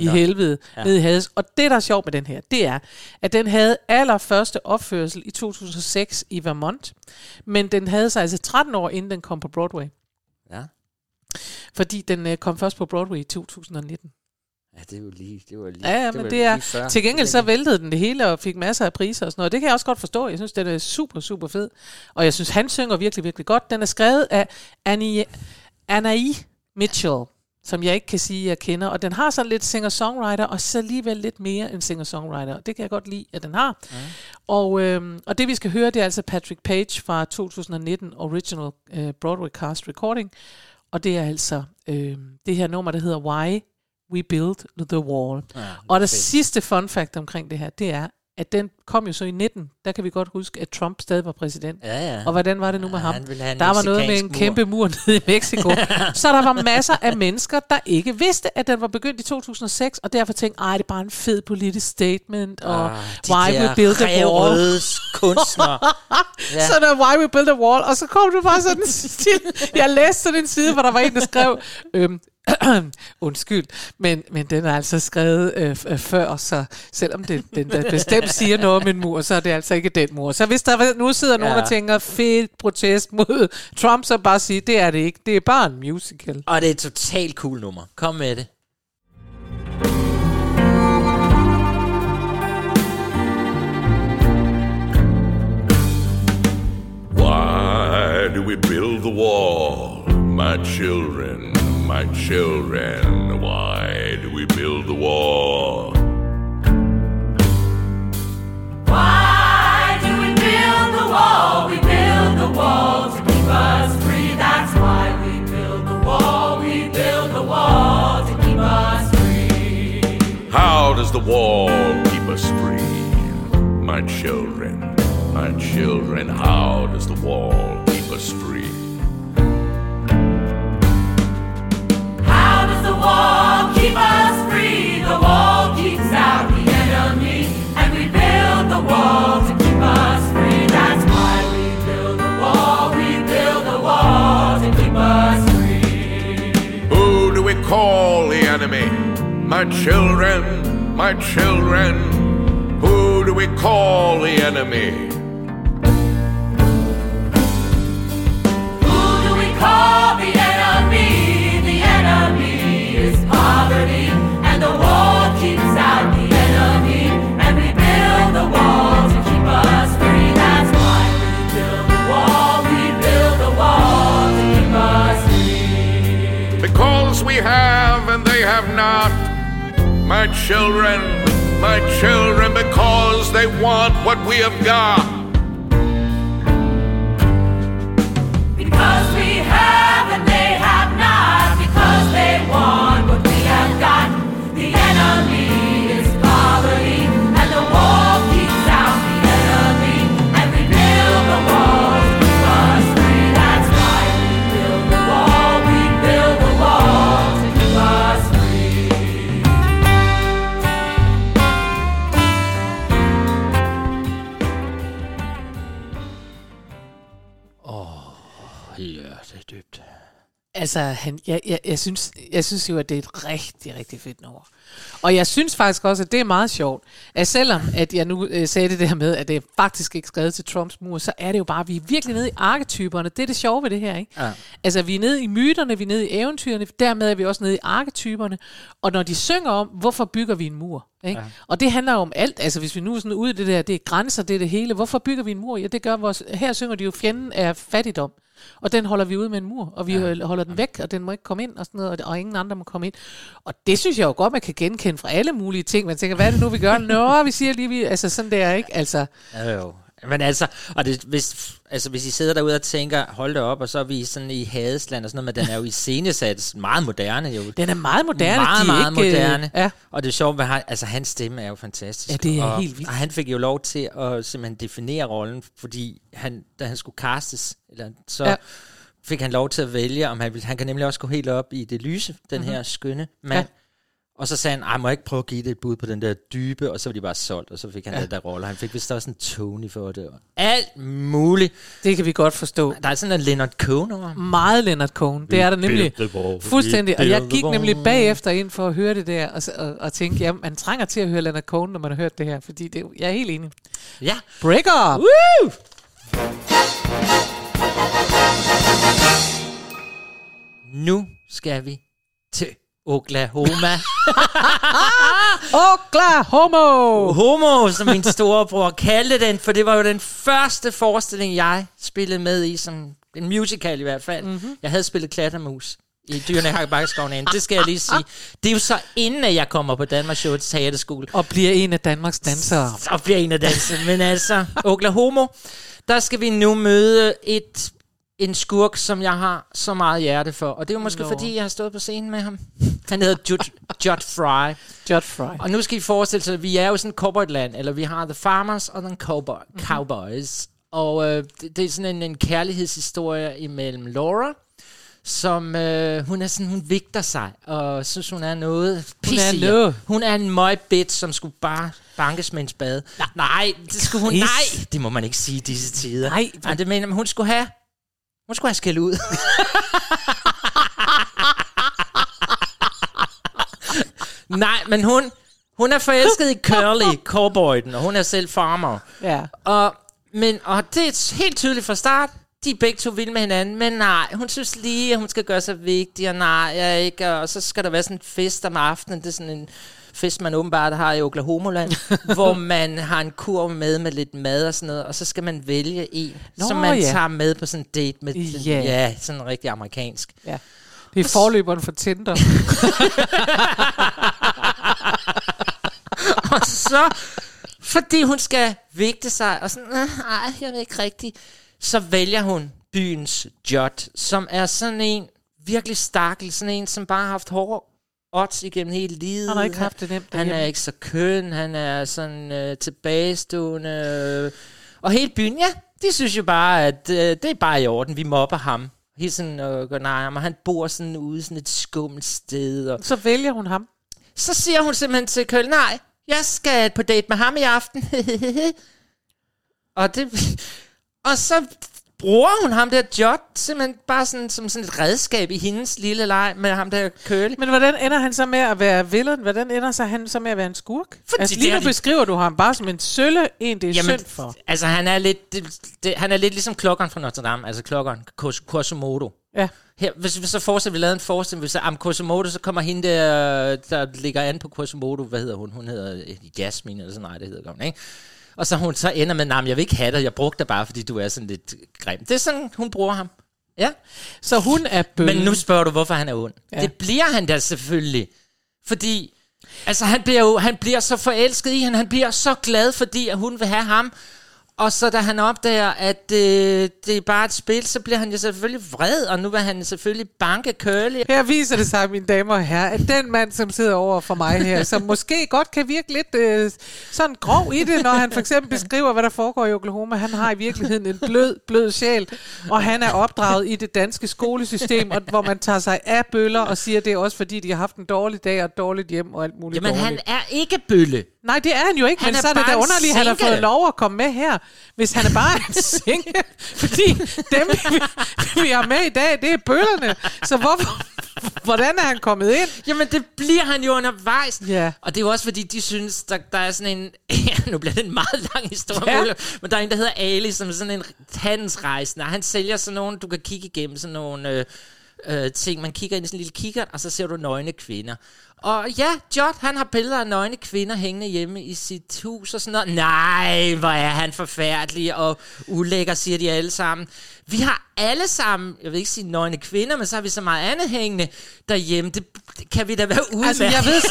i helvede. Ja. ned i Hades. Og det, der er sjovt med den her, det er, at den havde allerførste opførsel i 2006 i Vermont. Men den havde sig altså 13 år, inden den kom på Broadway. Ja. Fordi den øh, kom først på Broadway i 2019. Ja, det er jo lige... Det var lige Ja, ja, det men det er... før. Til gengæld så væltede den det hele og fik masser af priser og sådan noget. Det kan jeg også godt forstå. Jeg synes, den er super, super fed. Og jeg synes, han synger virkelig, virkelig godt. Den er skrevet af Annie, Anai Mitchell, som jeg ikke kan sige, jeg kender. Og den har sådan lidt singer-songwriter, og så alligevel lidt mere end singer-songwriter. Det kan jeg godt lide, at den har. Ja. Og, øhm, og det vi skal høre, det er altså Patrick Page fra 2019 Original øh, Broadway Cast Recording. Og det er altså øh, det her nummer, der hedder Why We Build the Wall. Ja, og det fedt. sidste fun fact omkring det her, det er, at den kom jo så i 19. Der kan vi godt huske, at Trump stadig var præsident. Ja, ja. Og hvordan var det nu med ham? Der var noget med en mur. kæmpe mur [laughs] nede i Mexico. [laughs] så der var masser af mennesker, der ikke vidste, at den var begyndt i 2006, og derfor tænkte, ej, det er bare en fed politisk statement, og Ah, why we build a wall. rævrøde kunstnere. [laughs] Ja. Så der why we build a wall, og så kom du bare sådan til, jeg læste sådan en side, hvor der var en, der skrev, øhm, [clears throat] undskyld, men, men den er altså skrevet øh, øh, før, så selvom det, den der bestemt siger noget om en mur, så er det altså ikke den mur. Så hvis der nu sidder nogen, Ja. der tænker, fedt protest mod Trump, så bare sige, det er det ikke, det er bare en musical. Og det er et totalt cool nummer. Kom med det. Why do we build the wall? My children, my children, why do we build the wall? Wall? We build the wall to keep us free. That's why we build the wall. We build the wall to keep us free. How does the wall keep us free? My children, my children, how does the wall keep us free? How does the wall keep us free? The wall call the enemy? My children, my children, who do we call the enemy? Who do we call the enemy? The enemy is poverty, My children, my children, because they want what we have got. Altså, han, jeg, jeg, jeg, synes, jeg synes jo, at det er et rigtig, rigtig fedt nummer. Og jeg synes faktisk også, at det er meget sjovt, at selvom at jeg nu øh, sagde det der med, at det er faktisk ikke skrevet til Trumps mur, så er det jo bare, at vi er virkelig nede i arketyperne. Det er det sjove ved det her, ikke? Ja. Altså, vi er nede i myterne, vi er nede i eventyrene, dermed er vi også nede i arketyperne. Og når de synger om, hvorfor bygger vi en mur? Ikke? Ja. Og det handler jo om alt. Altså, hvis vi nu er sådan ude i det der, det er grænser, det er det hele. Hvorfor bygger vi en mur? Ja, det gør vores... Her synger de jo, fjenden er fattigdom. Og den holder vi ude med en mur, og vi ja. holder den væk, og den må ikke komme ind, og sådan noget, og, og ingen andre må komme ind. Og det synes jeg jo godt, man kan genkende fra alle mulige ting. Man tænker, hvad er det nu, vi gør? Nå, vi siger lige, vi, altså sådan der, ikke? Altså, Ja, jo. Men altså, og det, hvis, altså, hvis I sidder derude og tænker, hold da op, og så er vi sådan i Hadesland og sådan noget, men den er jo i scenesat meget moderne jo. Den er meget moderne. Meget, meget ikke, øh, moderne. Ja. Og det er sjovt, hvad han, altså hans stemme er jo fantastisk. Ja, det er og, helt vildt. Og han fik jo lov til at simpelthen definere rollen, fordi han, da han skulle castes, eller, så Ja. fik han lov til at vælge, om han ville. Han kan nemlig også gå helt op i det lyse, den Mhm. her skønne mand. Ja. Og så sagde han, ej, må jeg ikke prøve at give det et bud på den der dybe, og så var de bare solgt, og så fik han Ja. den der rolle. Han fik vist også en Tony for det, alt muligt. Det kan vi godt forstå. Der er sådan en Leonard Cohen over. Meget Leonard Cohen. Det er der nemlig fuldstændig. Og jeg gik nemlig bagefter ind for at høre det der, og, og, og tænke, ja, man trænger til at høre Leonard Cohen, når man har hørt det her, fordi det, jeg er helt enig. Ja. Break up! Woo! Nu skal vi til Oklahoma. [laughs] Oklahoma! Homo, som min storebror kaldte den, for det var jo den første forestilling, jeg spillede med i, som en musical i hvert fald. Mhm. Mm-hmm. Jeg havde spillet klattermus i Dyrene i Bakkeskoven Det skal jeg lige sige. Det er jo så inden, at jeg kommer på Danmarks Show Teaterskole. Og bliver en af Danmarks dansere. Og bliver en af danserne. Men altså, Oklahoma, der skal vi nu møde et en skurk, som jeg har så meget hjerte for. Og det er jo måske, no. fordi jeg har stået på scenen med ham. Han hedder Judd, Judd Fry. Judd Fry. Og nu skal I forestille sig, at vi er jo sådan et cowboyland, eller vi har The Farmers og The Cowboy, mm-hmm. Cowboys. Og øh, det, det er sådan en, en kærlighedshistorie imellem Laura, som øh, hun er sådan, hun vigter sig, og synes, hun er noget Hun er pissier. noget. Hun er en møgbit, som skulle bare bankes med en spade. Nej, nej, det skulle hun, nej, det må man ikke sige i disse tider. Nej, nej det mener hun skulle have, hun skulle have skæld ud. [laughs] nej, men hun, hun er forelsket i Curly, cowboyen, og hun er selv farmer. Ja. Og, men, og det er helt tydeligt fra start, de er begge to vilde med hinanden, men nej, hun synes lige, at hun skal gøre sig vigtig, og nej, jeg ikke, og så skal der være sådan en fest om aftenen, det er sådan en fest, man åbenbart har i Oklahoma-land, [laughs] hvor man har en kurv med med lidt mad og sådan noget, og så skal man vælge en, Nå, som man ja. tager med på sådan en date med, Ja. ja, sådan rigtig amerikansk. Ja. Det er forløberen for Tinder. [laughs] og så, fordi hun skal vægte sig, og sådan, "Øh, nej, jeg ved ikke rigtigt, så vælger hun byens Judd, som er sådan en virkelig stakkel, sådan en, som bare har haft hårde odds igennem hele livet. Han har ikke haft det nemt Han er ikke så køn, han er sådan øh, tilbagestående. Øh, og hele byen, ja, de synes jo bare, at øh, det er bare i orden, vi mobber ham. Helt sådan, øh, går nej, og han bor sådan ude sådan et skummelt sted. Og Så vælger hun ham. så siger hun simpelthen til Køl, nej, jeg skal på date med ham i aften. [laughs] og det... Og så bruger hun ham der Judd simpelthen bare sådan, som sådan et redskab i hendes lille leg med ham der Curly. Men hvordan ender han så med at være villain? Hvordan ender så han så med at være en skurk? Fordi altså lige nu de- beskriver du ham bare som en sølle, en det er Jamen, synd for. Altså, han er lidt, det, det, han er lidt ligesom klokkeren fra Notre Dame, altså klokkeren Quasimodo. Ja. Her, hvis, hvis så forestiller vi lavede en forestilling, hvis am Quasimodo, så kommer hende der, der ligger an på Quasimodo, hvad hedder hun? Hun hedder øh, Jasmine, eller sådan, nej, det hedder hun, ikke? Og så hun så ender med, nej, jeg vil ikke have dig, jeg brugte dig bare, fordi du er sådan lidt grim. Det er sådan, hun bruger ham. Ja. Så hun er bølgen. Men nu spørger du, hvorfor han er ond. Ja. Det bliver han da selvfølgelig. Fordi, altså han bliver jo, han bliver så forelsket i hende, han bliver så glad, fordi at hun vil have ham. Og så da han opdager, at øh, det er bare et spil, så bliver han jo selvfølgelig vred, og nu vil han selvfølgelig banke Curly. Her viser det sig, mine damer og herrer, at den mand, som sidder over for mig her, som måske godt kan virke lidt øh, sådan grov i det, når han for eksempel beskriver, hvad der foregår i Oklahoma. Han har i virkeligheden en blød, blød sjæl, og han er opdraget i det danske skolesystem, og, hvor man tager sig af bøller og siger, at det er også fordi, de har haft en dårlig dag og et dårligt hjem og alt muligt Jamen, dårligt. han er ikke bølle. Nej, det er han jo ikke, Han men er så er det da underligt, at han har fået lov at komme med her, hvis han er bare en single. Fordi dem, vi, vi har med i dag, det er bøllerne. Så hvorfor, hvordan er han kommet ind? Jamen, det bliver han jo undervejs. Ja. Og det er jo også, fordi de synes, der, der er sådan en... [laughs] nu bliver det en meget lang historie, Ja. men der er en, der hedder Ali, som er sådan en handelsrejsende. Han sælger sådan nogle, du kan kigge igennem sådan nogle... Øh, øh, ting. Man kigger ind i sådan en lille kikkert, og så ser du nøgne kvinder. Og ja, Judd, han har billeder af nøgne kvinder hængende hjemme i sit hus og sådan noget. Nej, hvor er han forfærdelig og ulækker, siger de alle sammen. Vi har alle sammen, jeg vil ikke sige nøgne kvinder, men så har vi så meget andet hængende derhjemme. Det, det kan vi da være ude Altså, med. jeg ved,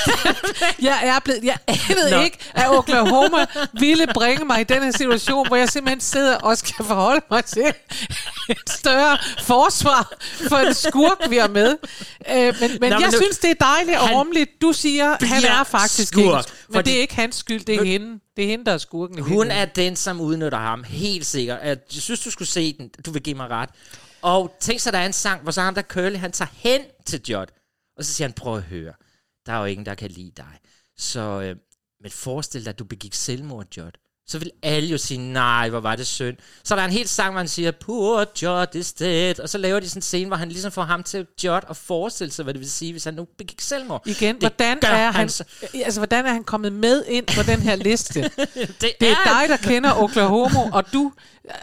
[laughs] jeg er blevet, jeg anede Nå. ikke, at Oklahoma ville bringe mig i den her situation, hvor jeg simpelthen sidder og skal forholde mig til et større forsvar for en skurk, vi har med. Øh, men men Nå, jeg nu- synes, det er dejligt og Han rummeligt. Du siger, han er faktisk skurk, ikke, men fordi- det er ikke hans skyld, det er hende. Det er hende, der er skurken. Hun er den, som udnytter ham, helt sikkert. Jeg synes, du skulle se den. Du vil give mig ret. Og tænk så, der er en sang, hvor så ham der Curly, han tager hen til Judd. Og så siger han, prøv at høre. Der er jo ingen, der kan lide dig. Så, øh, men forestil dig, at du begik selvmord, Judd. Så vil alle jo sige, nej, hvor var det synd. Så er der en helt sang, hvor han siger, poor Judd is dead. Og så laver de sådan en scene, hvor han ligesom får ham til Judd at forestille sig, hvad det vil sige, hvis han nu begik selvmord. Igen, Det hvordan er, han, så. altså, hvordan er han kommet med ind på den her liste? [laughs] det, Det er er- dig, der kender Oklahoma, og du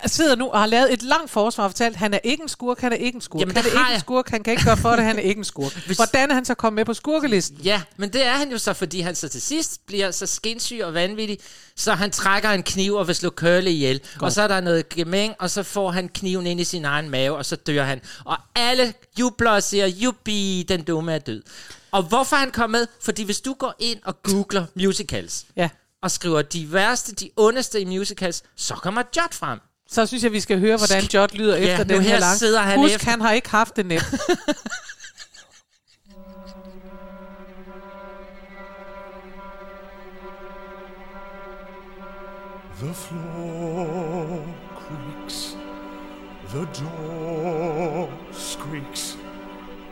sidder nu og har lavet et langt forsvar og fortalt, han er ikke en skurk, han er ikke en skurk. Jamen, han det er ikke en jeg. skurk, han kan ikke gøre for det, han er ikke en skurk. Hvordan er han så kommet med på skurkelisten? Ja, men det er han jo så, fordi han så til sidst bliver så skinsyg og vanvittig, så han trækker en kniv og vil slå Curly ihjel. Godt. Og så er der noget gemæng, og så får han kniven ind i sin egen mave, og så dør han. Og alle jubler og siger, jubi, den dumme er død. Og hvorfor han kommet med? Fordi hvis du går ind og googler musicals, Ja. og skriver de værste, de ondeste i musicals, så kommer Judd frem. Så synes jeg, vi skal høre, hvordan Jot lyder Ja, efter den her her lang. sidder han Husk, efter- han har ikke haft det nemt. [laughs] The floor creaks, the door squeaks.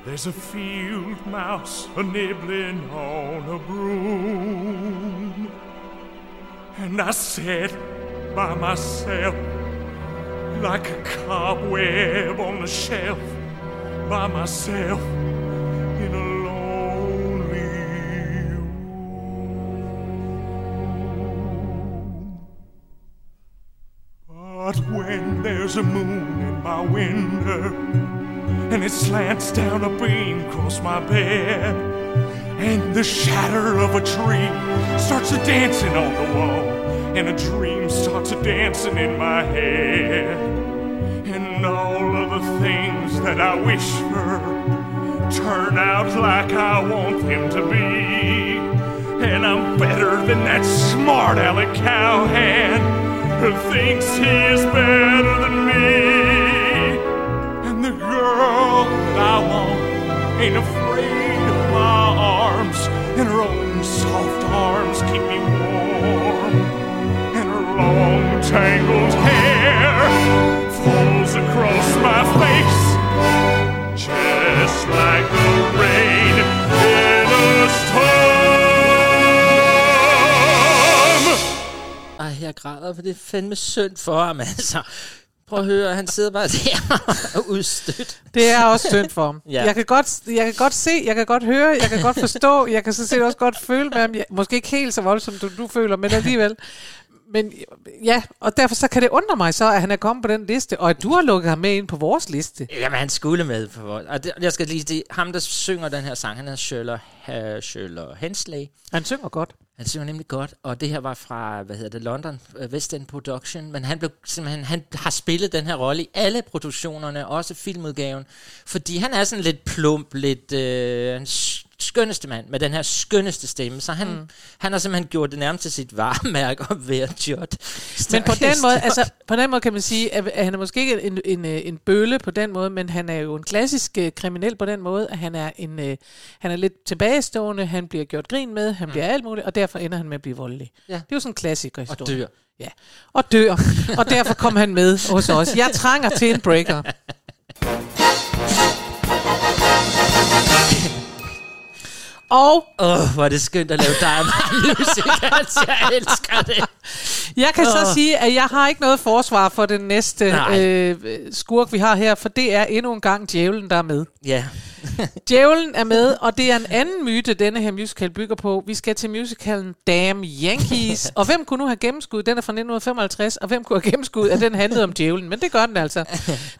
There's a field mouse a nibbling on a broom. And I sit by myself like a cobweb on the shelf, by myself in a lonely room. But when there's a moon in my window and it slants down a beam across my bed, and the shadow of a tree starts a dancing on the wall, and a dream starts dancing in my head, and all of the things that I wish for turn out like I want them to be. And I'm better than that smart aleck cowhand who thinks he is better than me. And the girl that I want ain't afraid of my arms, and her own soft arms keep me warm. Long tangled hair falls across my face, just like the rain in a storm. Ej, jeg græder, for det er fandme synd for ham, altså. Prøv at høre, han sidder bare der [laughs] og udstødt. Det er også synd for ham. Ja. ja. jeg, kan godt, jeg kan godt se, jeg kan godt høre, jeg kan godt forstå, jeg kan så set også godt føle med ham. Jeg, måske ikke helt så voldsomt, som du, du føler, men alligevel. Men ja, og derfor så kan det undre mig så, at han er kommet på den liste, og at du har lukket ham med ind på vores liste. Jamen, han skulle med for vores. Og det, jeg skal lige det, ham, der synger den her sang, han hedder Shirley, uh, Hensley. Han synger godt. Han synger nemlig godt, og det her var fra, hvad hedder det, London uh, West End Production, men han blev simpelthen, han har spillet den her rolle i alle produktionerne, også filmudgaven, fordi han er sådan lidt plump, lidt øh, skønneste mand, med den her skønneste stemme, så han, mm. han har simpelthen gjort det nærmest til sit varemærke at være Judd. Men på den måde, altså, på den måde kan man sige, at, at han er måske ikke en, en, øh, en bølle på den måde, men han er jo en klassisk uh, kriminel på den måde, at han er, en, uh, han er lidt tilbagestående, han bliver gjort grin med, han mm. bliver alt muligt, og derfor ender han med at blive voldelig. Ja. Det er jo sådan en klassiker historie. Og dør. Ja, og dør. og derfor kom han med hos os. Jeg trænger til en breaker. [laughs] Og Åh, oh, hvor er det skønt at lave Diamond Musicals. [laughs] Jeg elsker det. Jeg kan så Åh. sige, at jeg har ikke noget forsvar for den næste Nej. øh, skurk, vi har her, for det er endnu en gang djævlen, der er med. Ja. [laughs] Djævlen er med, og det er en anden myte, denne her musical bygger på. Vi skal til musicalen Damn Yankees. [laughs] og hvem kunne nu have gennemskud? Den er fra 1955, og hvem kunne have gennemskud, at den handlede om djævlen? Men det gør den altså.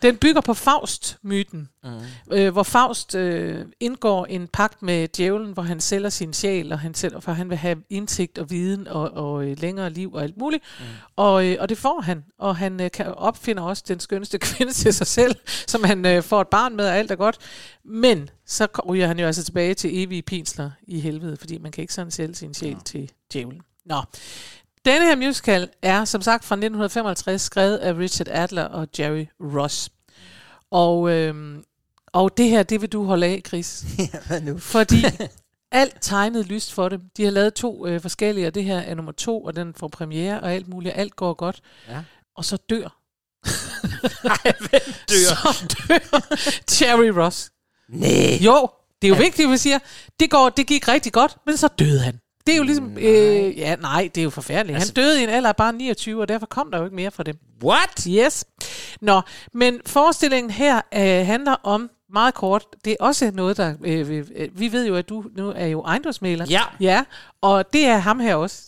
Den bygger på Faust-myten, mm. øh, hvor Faust øh, indgår en pagt med djævlen, hvor han sælger sin sjæl, og han sælger, for han vil have indsigt og viden og, og øh, længere liv og alt muligt. mm. og, øh, og det får han. Og han øh, kan opfinder også den skønneste [laughs] kvinde til sig selv, som han øh, får et barn med, og alt er godt. Men så ryger han jo altså tilbage til evige pinsler i helvede, fordi man kan ikke sådan sælge sin sjæl ja. til djævlen. Nå, denne her musical er som sagt fra 1955, skrevet af Richard Adler og Jerry Ross. Og, øhm, og det her, det vil du holde af, Chris. [laughs] Ja, hvad nu? Fordi [laughs] alt tegnet lyst for dem. De har lavet to øh, forskellige, og det her er nummer to, og den får premiere, og alt muligt. Alt går godt. Ja. Og så dør. [laughs] dør? Så dør Jerry Ross. Nej. Jo, det er jo vigtigt, at vi siger, det, går, det gik rigtig godt, men så døde han. Det er jo ligesom, øh, ja nej, det er jo forfærdeligt. Altså, han døde i en alder af bare 29, og derfor kom der jo ikke mere fra dem. What? Yes. Nå, men forestillingen her øh, handler om, meget kort, det er også noget, der, øh, vi, øh, vi ved jo, at du nu er jo ejendomsmaler. Ja. Ja, og det er ham her også.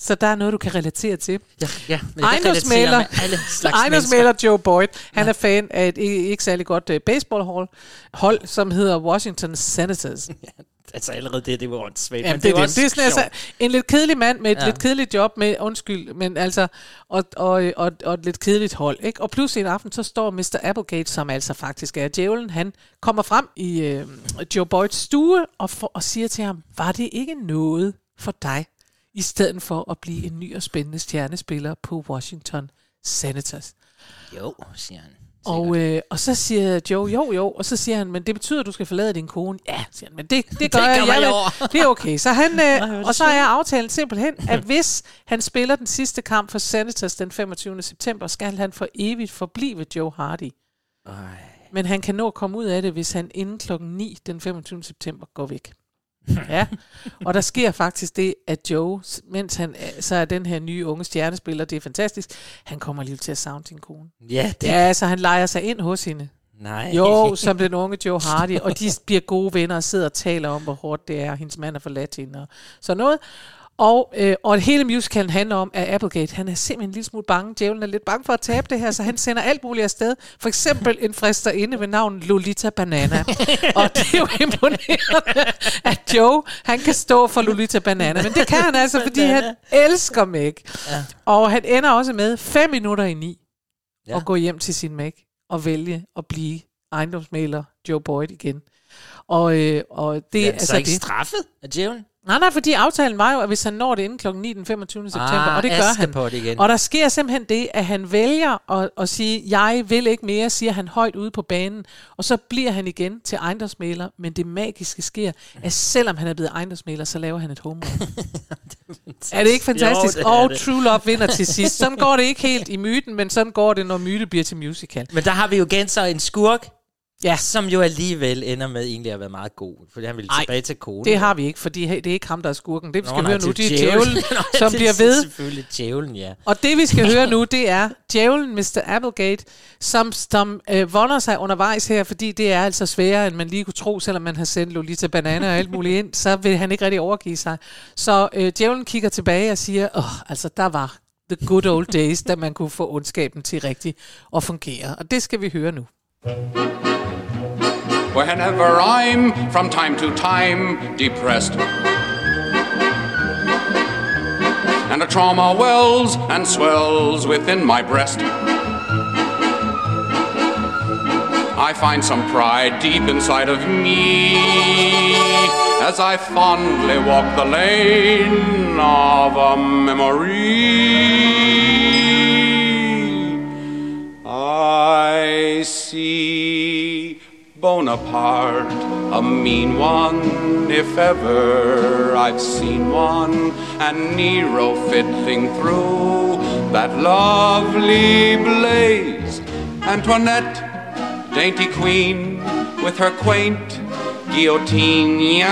Så der er noget, du kan relatere til. Ja, ja men Ejendomsmaler, alle slags ejendomsmaler Joe Boyd, han ja. er fan af et ikke, særlig godt uh, baseballhold, hold, som hedder Washington Senators. [laughs] Altså allerede det, det var åndssvagt. Jamen, men det, er var det. det er sådan, altså, en lidt kedelig mand med et ja. lidt kedeligt job med, undskyld, men altså, og, og, og, og et lidt kedeligt hold. Ikke? Og pludselig en aften, så står Mr. Applegate, som altså faktisk er djævlen, han kommer frem i øh, Joe Boyds stue og, for, og siger til ham, var det ikke noget for dig, i stedet for at blive en ny og spændende stjernespiller på Washington Senators? Jo, siger han. Og, øh, og så siger Joe, jo jo, og så siger han, men det betyder, at du skal forlade din kone. Ja, siger han, men det, det gør Det jeg. jeg det er okay. Så han, øh, [laughs] og så er aftalen simpelthen, at hvis han spiller den sidste kamp for Senators den 25. september, skal han for evigt forblive Joe Hardy. Ej. Men han kan nå at komme ud af det, hvis han inden klokken 9 den 25. september går væk. [laughs] Ja, og der sker faktisk det, at Joe, mens han er- så er den her nye unge stjernespiller, det er fantastisk, han kommer lige til at savne sin kone. Ja, det... Ja, så han leger sig ind hos hende. Nej. Jo, [laughs] som den unge Joe Hardy, og de bliver gode venner og sidder og taler om, hvor hårdt det er, hendes mand er forladt hende og sådan noget. Og, øh, og hele musicalen handler om, at Applegate, han er simpelthen en lille smule bange. Djævlen er lidt bange for at tabe det her, så han sender alt muligt afsted. For eksempel en fristerinde ved navn Lolita Banana. og det er jo [laughs] imponerende, at Joe, han kan stå for Lolita Banana. Men det kan han altså, fordi han elsker Meg. Ja. Og han ender også med fem minutter i ni Ja. ja. at gå hjem til sin Meg og vælge at blive ejendomsmaler Joe Boyd igen. Og, øh, og det Det er er altså altså ikke det. straffet af djævlen? Nej, nej, fordi aftalen var jo, at hvis han når det inden klokken 9 den 25. september, Ah, og det gør han. Askepot igen. Og der sker simpelthen det, at han vælger at, at sige, jeg vil ikke mere, siger han højt ude på banen, og så bliver han igen til ejendomsmaler, men det magiske sker, at selvom han er blevet ejendomsmaler, så laver han et home run. [laughs] er det ikke fantastisk? Jo, det er og det. True Love vinder til sidst. Sådan går det ikke helt i myten, men sådan går det, når myte bliver til musical. Men der har vi jo igen så en skurk, ja. som jo alligevel ender med egentlig at være meget god, fordi han vil Ej, tilbage til konen. Det har vi ikke, fordi det er ikke ham, der er skurken. Det, vi Nå, skal nej, høre nu, det er djævlen, [laughs] Nå, som bliver er ved. Selvfølgelig djævlen, ja. Og det vi skal høre nu, det er djævlen Mr. Applegate, som, som øh, vonder sig undervejs her, fordi det er altså sværere, end man lige kunne tro, selvom man har sendt Lolita Banana og alt muligt ind, så vil han ikke rigtig overgive sig. Så øh, djævlen kigger tilbage og siger, åh, altså der var the good old days, da man kunne få ondskaben til rigtigt at fungere. Og det skal vi høre nu. Whenever I'm from time to time depressed, and a trauma wells and swells within my breast. I find some pride deep inside of me as I fondly walk the lane of a memory. I see Bonaparte, a mean one, if ever I've seen one, and Nero fiddling through that lovely blaze. Antoinette, dainty queen, with her quaint guillotine. [laughs]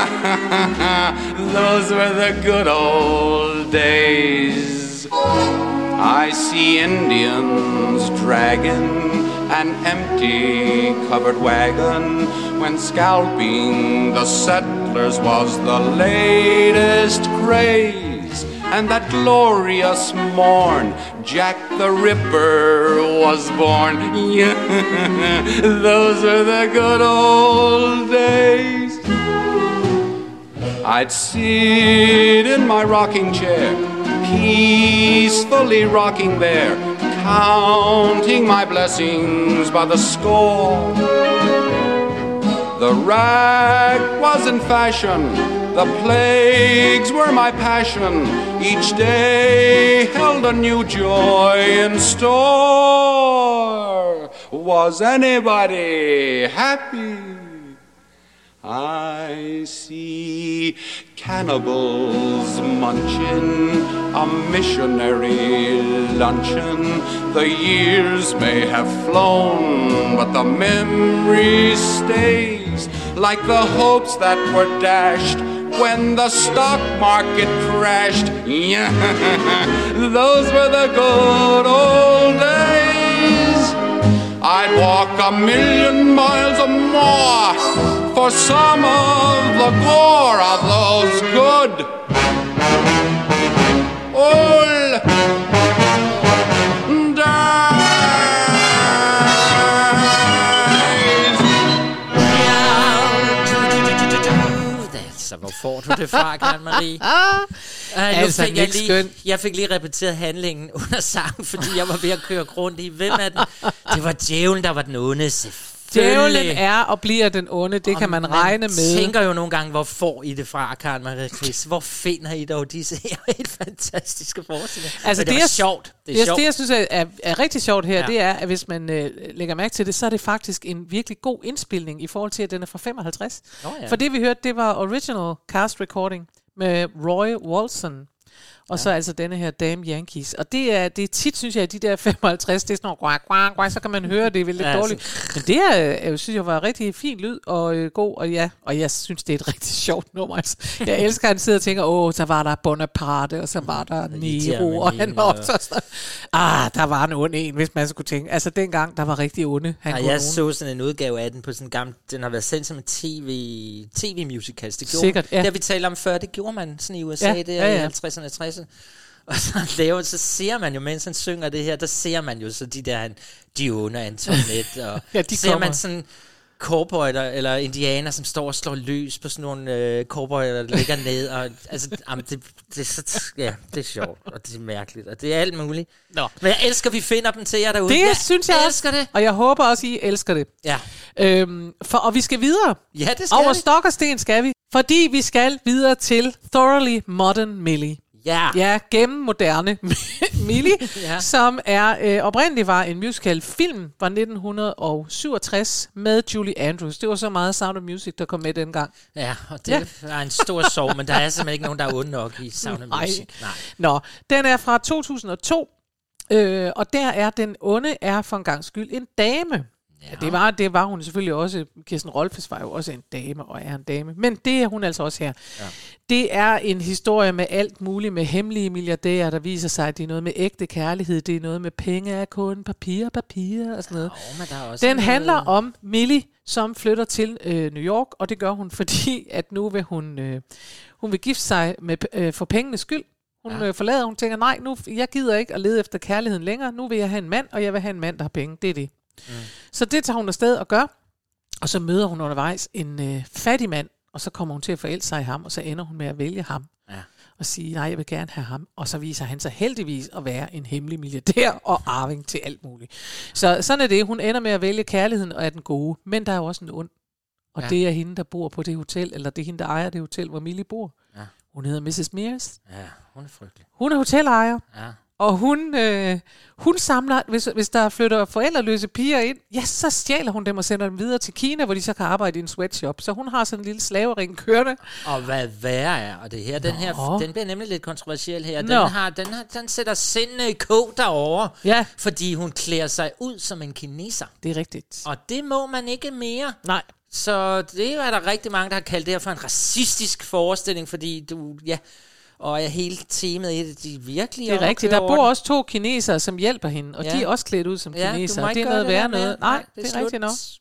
Those were the good old days. I see Indians dragging an empty covered wagon when scalping the settlers was the latest craze. And that glorious morn, Jack the Ripper was born. Yeah, [laughs] those are the good old days. I'd sit in my rocking chair, peacefully rocking there, counting my blessings by the score. The rag was in fashion, the plagues were my passion. Each day held a new joy in store. Was anybody happy? I see cannibals munching a missionary luncheon. The years may have flown, but the memory stays like the hopes that were dashed when the stock market crashed. Yeah, [laughs] those were the good old days. I'd walk a million miles or more for some of the gore of those good old days. Altså, hvor får du det fra, Karen Marie? [laughs] Nu Altså, fik jeg, lige, Skøn. jeg fik lige repeteret handlingen under sangen, fordi jeg var ved at køre rundt i, hvem er den? Det var djævlen, der var den onde. Djævlen er og bliver den onde, det kan man regne med. tænker jo nogle gange, hvor får I det fra, Karen Marie Chris? Hvor finder I dog disse [laughs] her helt fantastiske forestillinger? Altså, det, det, er sjovt. Det er det, sjovt. det, jeg synes er, er, er rigtig sjovt her, Ja. det er, at hvis man øh, lægger mærke til det, så er det faktisk en virkelig god indspilning i forhold til, at den er fra 55. Nå ja. For det, vi hørte, det var original cast recording med Roy Walson. Og ja. så altså denne her Dame Yankees. Og det er, det er tit, synes jeg, at de der 55, det er sådan noget, quack, quack, quack, så kan man høre, det er lidt ja, altså. dårligt. Altså. Men det er, øh, jeg synes jeg var rigtig fin lyd og øh, god, og ja, og jeg synes, det er et rigtig [laughs] sjovt nummer. Altså. Jeg elsker, at han sidder og tænker, åh, så var der Bonaparte, og så var der Nero, og han var også sådan, ah, der var en ond en, hvis man skulle tænke. Altså dengang, der var rigtig onde. Han ja, jeg så sådan en udgave af den på sådan en gammel, den har været sendt som en tv, tv musicals. Det gjorde, Sikkert, ja. Der vi talte om før, det gjorde man sådan i USA, ja, det er ja, ja. 50'erne, 60'erne klasse. [laughs] Og så, laver, så ser man jo, mens han synger det her, der ser man jo så de der, han, Dione og Antoinette, og ja, de ser kommer. man sådan cowboyer eller indianer, som står og slår løs på sådan nogle øh, cowboyer, der ligger ned. Og, altså, jamen, det, det, så, ja, det er sjovt, og det er mærkeligt, og det er alt muligt. Nå. Men jeg elsker, at vi finder dem til jer derude. Det jeg synes jeg elsker også, det. Og jeg håber også, I elsker det. Ja. Øhm, for, og vi skal videre. Ja, det skal Over vi. stok og sten skal vi. Fordi vi skal videre til Thoroughly Modern Millie. Ja. Ja, gennem moderne [laughs] Millie, Ja. som er øh, oprindeligt var en musical film fra 1967 med Julie Andrews. Det var så meget Sound of Music, der kom med dengang. Ja, og det ja. er en stor sorg, men der er simpelthen ikke nogen, der er onde nok i Sound of Nej. Music. Nej. Nå, den er fra 2002, øh, og der er den onde er for en gang skyld en dame. Ja. Det, var, det var hun selvfølgelig også. Kirsten Rolfes var jo også en dame, og er en dame. Men det er hun altså også her. Ja. Det er en historie med alt muligt, med hemmelige milliardærer, der viser sig, at det er noget med ægte kærlighed, det er noget med penge er kun papir, papir og sådan noget. Jo, men der er også Den noget- handler om Millie, som flytter til øh, New York, og det gør hun, [laughs] fordi at nu vil hun, øh, hun vil gifte sig med, øh, for pengenes skyld. Hun Ja. ja. øh, forlader, hun tænker, nej, nu, jeg gider ikke at lede efter kærligheden længere, nu vil jeg have en mand, og jeg vil have en mand, der har penge, det er det. Mm. Så det tager hun afsted og gør, og så møder hun undervejs en øh, fattig mand, og så kommer hun til at forelske sig i ham, og så ender hun med at vælge ham. Ja. Og sige, nej, jeg vil gerne have ham. Og så viser han sig heldigvis at være en hemmelig milliardær [laughs] og arving til alt muligt. Så sådan er det. Hun ender med at vælge kærligheden og er den gode. Men der er jo også en ond. Og Ja. det er hende, der bor på det hotel, eller det er hende, der ejer det hotel, hvor Millie bor. Ja. Hun hedder Mrs. Mears. Ja, hun er frygtelig. Hun er hotelejer. Ja. Og hun, øh, hun samler, hvis, hvis der flytter forældreløse piger ind, ja, så stjæler hun dem og sender dem videre til Kina, hvor de så kan arbejde i en sweatshop. Så hun har sådan en lille slavering kørende. Og hvad værre er, og det her, den her, den bliver nemlig lidt kontroversiel her. Den, Nå. har, den, har, den sætter sindene i kog derovre, ja. fordi hun klæder sig ud som en kineser. Det er rigtigt. Og det må man ikke mere. Nej. Så det er der rigtig mange, der har kaldt det her for en racistisk forestilling, fordi du, ja, og er hele temaet i det, de virkelig Det er rigtigt. Der bor den. også to kinesere, som hjælper hende, og Ja. de er også klædt ud som Ja, kinesere. det er noget værre noget. Nej, Nej, det det er er, rigtigt nok. slut.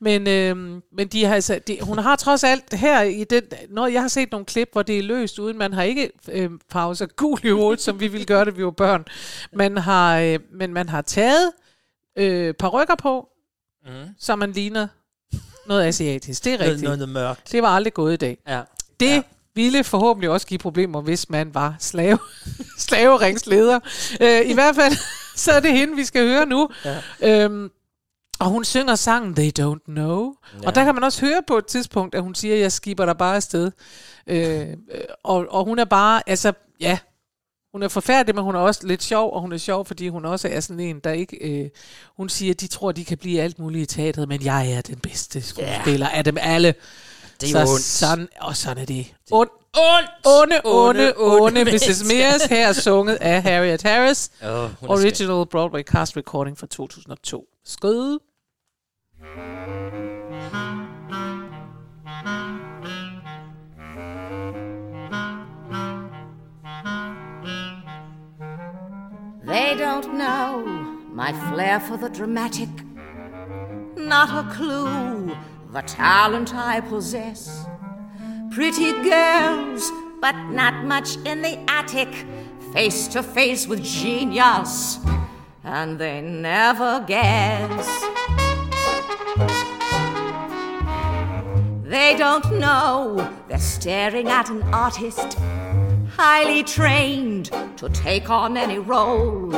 Men, øhm, men de har, altså, de, hun har trods alt her i den, når jeg har set nogle klip, hvor det er løst, uden man har ikke øh, farvet sig gul i hovedet, som vi ville gøre det, vi var børn. Man har, øh, men man har taget øh, parrykker på, Mm. så man ligner noget asiatisk. Det er Noget- rigtigt. noget mørkt. Det var aldrig gået i dag. Ja. Det Ja. Ville forhåbentlig også give problemer, hvis man var slave, [laughs] slaveringsleder. Øh, I hvert fald, [laughs] så er det hende, vi skal høre nu. Ja. Øhm, og hun synger sangen They Don't Know. Ja. Og der kan man også høre på et tidspunkt, at hun siger, jeg skiber dig bare afsted. Øh, og, og hun er bare, altså, ja, hun er forfærdelig, men hun er også lidt sjov, og hun er sjov, fordi hun også er sådan en, der ikke... Øh, hun siger, de tror, de kan blive alt muligt i teatret, men jeg er den bedste skuespiller af dem alle. Det er så ondt. Sådan, og sådan er det. Und, Ondt! onde, onde, onde onde, Mrs. Mears, her er sunget af Harriet Harris. Åh, hun er. Original Broadway cast recording fra 2002. Skød. They don't know my flair for the dramatic. Not a clue the talent I possess. Pretty girls, but not much in the attic. Face to face with genius, and they never guess. They don't know they're staring at an artist highly trained to take on any role.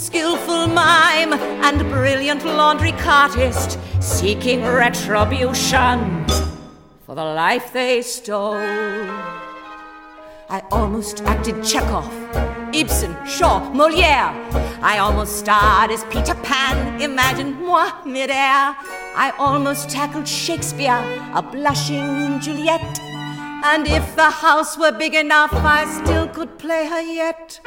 Skillful mime and brilliant laundry cartist seeking retribution for the life they stole. I almost acted Chekhov, Ibsen, Shaw, Moliere. I almost starred as Peter Pan, imagine moi midair. I almost tackled Shakespeare, a blushing Juliet. And if the house were big enough, I still could play her yet.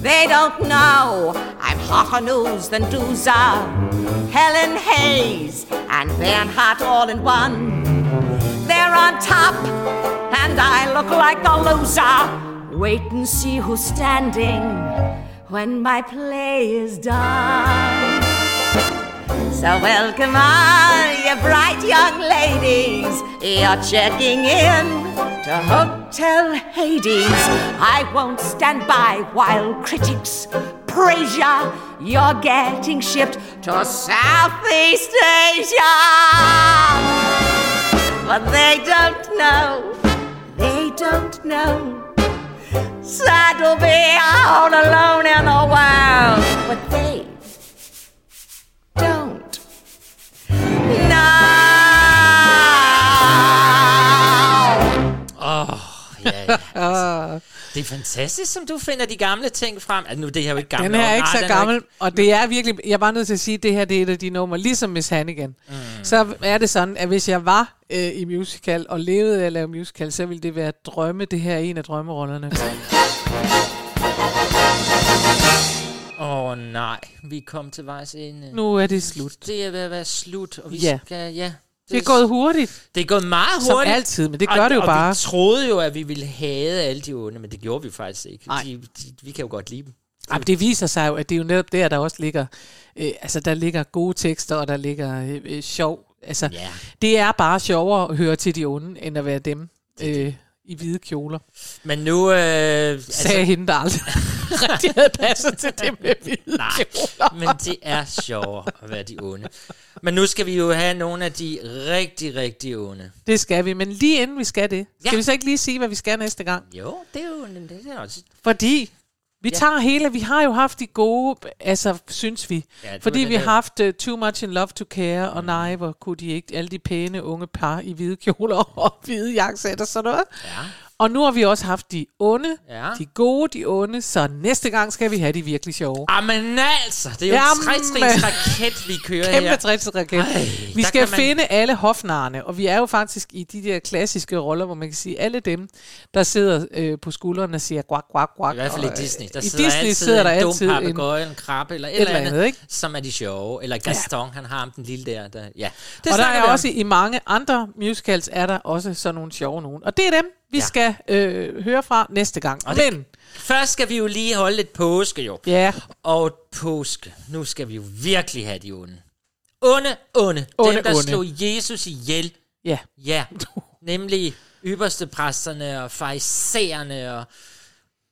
They don't know I'm hotter news than Dooza, Helen Hayes, and Bernhardt all in one. They're on top, and I look like a loser. Wait and see who's standing when my play is done. So welcome all you bright young ladies. You're checking in to Hotel Hades. I won't stand by while critics praise ya. You're getting shipped to Southeast Asia. But they don't know, they don't know. Sad to be all alone in the world. But they Altså, det er fantastisk, som du finder de gamle ting frem. Altså, nu det her er jo ikke gamle. Den her er ikke Nej, så gammel, ikke- og det er virkelig, jeg er bare nødt til at sige, at det her det er et af de numre, ligesom Miss Hannigan. Mm. Så er det sådan, at hvis jeg var øh, i musical og levede af at lave musical, så ville det være drømme. Det her er en af drømmerollerne. Åh oh, nej, vi er kommet til vejs ende. Nu er det slut. Det er ved at være slut, og vi Ja. skal, ja. Det er gået hurtigt. Det er gået meget Som hurtigt. altid, men det Og- gør det jo og bare. vi troede jo, at vi ville hade alle de onde, men det gjorde vi faktisk ikke. De, de, vi kan jo godt lide dem. Jamen, det viser sig jo, at det er jo netop der, der også ligger, øh, altså der ligger gode tekster, og der ligger øh, øh, sjov. Altså, Ja. det er bare sjovere at høre til de onde, end at være dem øh, i hvide kjoler. Men nu... Øh, Sagde hende, der aldrig [laughs] rigtig havde passet til det med [laughs] hvide Nej, kjoler. men det er sjovere at være de onde. Men nu skal vi jo have nogle af de rigtig, rigtig onde. Det skal vi, men lige inden vi skal det, skal Ja. vi så ikke lige sige, hvad vi skal næste gang? Jo, det er jo det er også... Fordi vi Ja. tager hele, vi har jo haft de gode, altså synes vi, Ja, fordi vi har haft uh, Too Much in Love to Care, og nej, hvor kunne de ikke, alle de pæne unge par i hvide kjoler [laughs] og hvide jakkesæt og sådan noget. Ja. Og nu har vi også haft de onde, Ja. de gode, de onde, så næste gang skal vi have de virkelig sjove. Jamen altså, det er jo Jamen. en trætrinsraket, vi kører Kæmpe her. trætsraket. Ej, Vi skal man- finde alle hofnarne, og vi er jo faktisk i de der klassiske roller, hvor man kan sige, alle dem, der sidder øh, på skuldrene og siger guak, guak, guak. I hvert fald i og, øh, Disney. Der I sidder Disney altid sidder der en altid dum en, papegøje, en krabbe eller et, eller andet, andet, ikke? som er de sjove. Eller Gaston, han har ham den lille der. der ja. Det og der er også i mange andre musicals, er der også sådan nogle sjove nogen. Og det er dem, vi Ja. ja. skal øh, høre fra næste gang. Og Men, det, først skal vi jo lige holde lidt påske, jo. ja, Og påske, nu skal vi jo virkelig have de onde. Onde, onde. Onde, Dem, der onde. slog Jesus ihjel.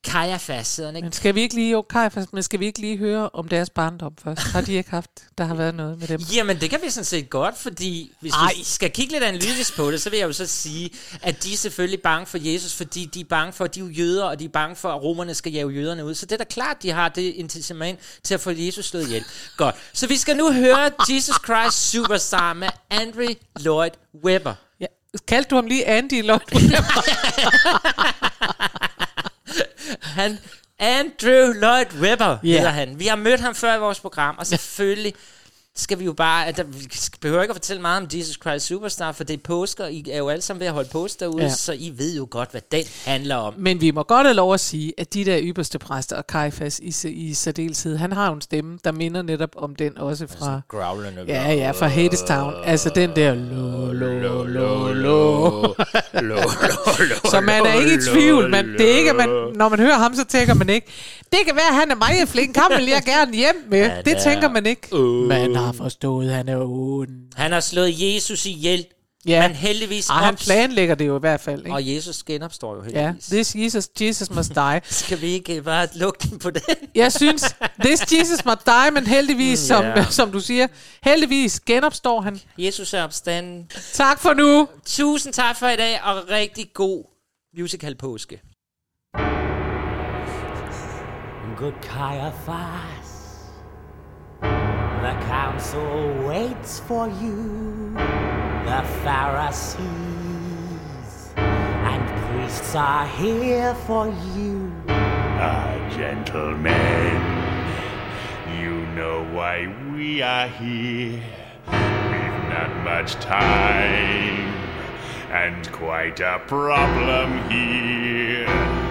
Kajafas, sidder ikke? Men skal vi ikke lige, jo, Kajfas, men skal vi ikke lige høre om deres barndom først? Har de ikke haft, der har været noget med dem? Jamen, det kan vi sådan set godt, fordi hvis Ej. vi skal kigge lidt analytisk på det, så vil jeg jo så sige, at de er selvfølgelig bange for Jesus, fordi de er bange for, at de er jøder, og de er bange for, at romerne skal jage jøderne ud. Så det er da klart, de har det incitament til at få Jesus slået ihjel. Godt. Så vi skal nu høre Jesus Christ Superstar med Andre Lloyd Webber. Ja. Kaldte du ham lige Andy Lloyd? [laughs] Han, Andrew Lloyd Webber Ja. hedder han. Vi har mødt ham før i vores program, og selvfølgelig skal vi jo bare, at der, vi behøver ikke at fortælle meget om Jesus Christ Superstar, for det er påske, og I er jo alle sammen ved at holde påske derude, Ja. så I ved jo godt, hvad den handler om. Men vi må godt have lov at sige, at de der ypperste præster og Kajfas i, i særdeleshed, han har jo en stemme, der minder netop om den også fra... growlende. Ja, ja, fra Hadestown. Altså den der... Lo, lo, lo, lo. [laughs] Så man er ikke i tvivl. Man, det er ikke, man, når man hører ham, så tænker man ikke, det kan være, at han er meget flink. Ham vil jeg [laughs] gerne hjem med. Det er tænker man ikke. ond. Man har forstået, han er ond. Han har slået Jesus ihjel, Ja. men heldigvis Og han ops- planlægger det jo i hvert fald. Ikke? Og Jesus genopstår jo Ja, heldigvis. this Jesus, Jesus must die. [laughs] Skal vi ikke bare lukke den på den? [laughs] Jeg synes, this Jesus must die, men heldigvis, som, Ja. [laughs] som du siger, heldigvis genopstår han. Jesus er opstanden. Tak for nu. Tusind tak for i dag, og rigtig god musical påske. Good Caiaphas, the council waits for you. The Pharisees and priests are here for you. Ah, gentlemen, you know why we are here. We've not much time, and quite a problem here.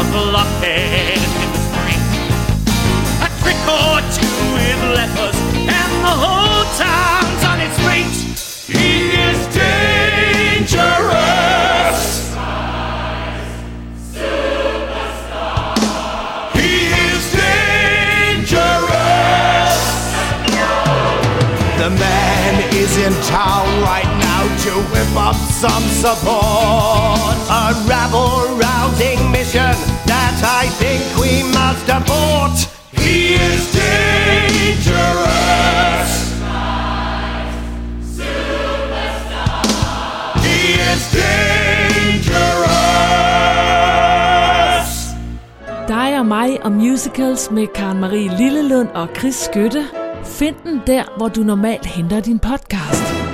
Of blockhead in the street. A trick or two with lepers, and the whole town's on its feet. He is dangerous. He is dangerous. The man is in town right now to whip up some support. A rabble rousing mission I think we must abort. He is dangerous. He is dangerous. Dig og mig og musicals med Karen Marie Lillelund og Chris Skytte. Find den der, hvor du normalt henter din podcast.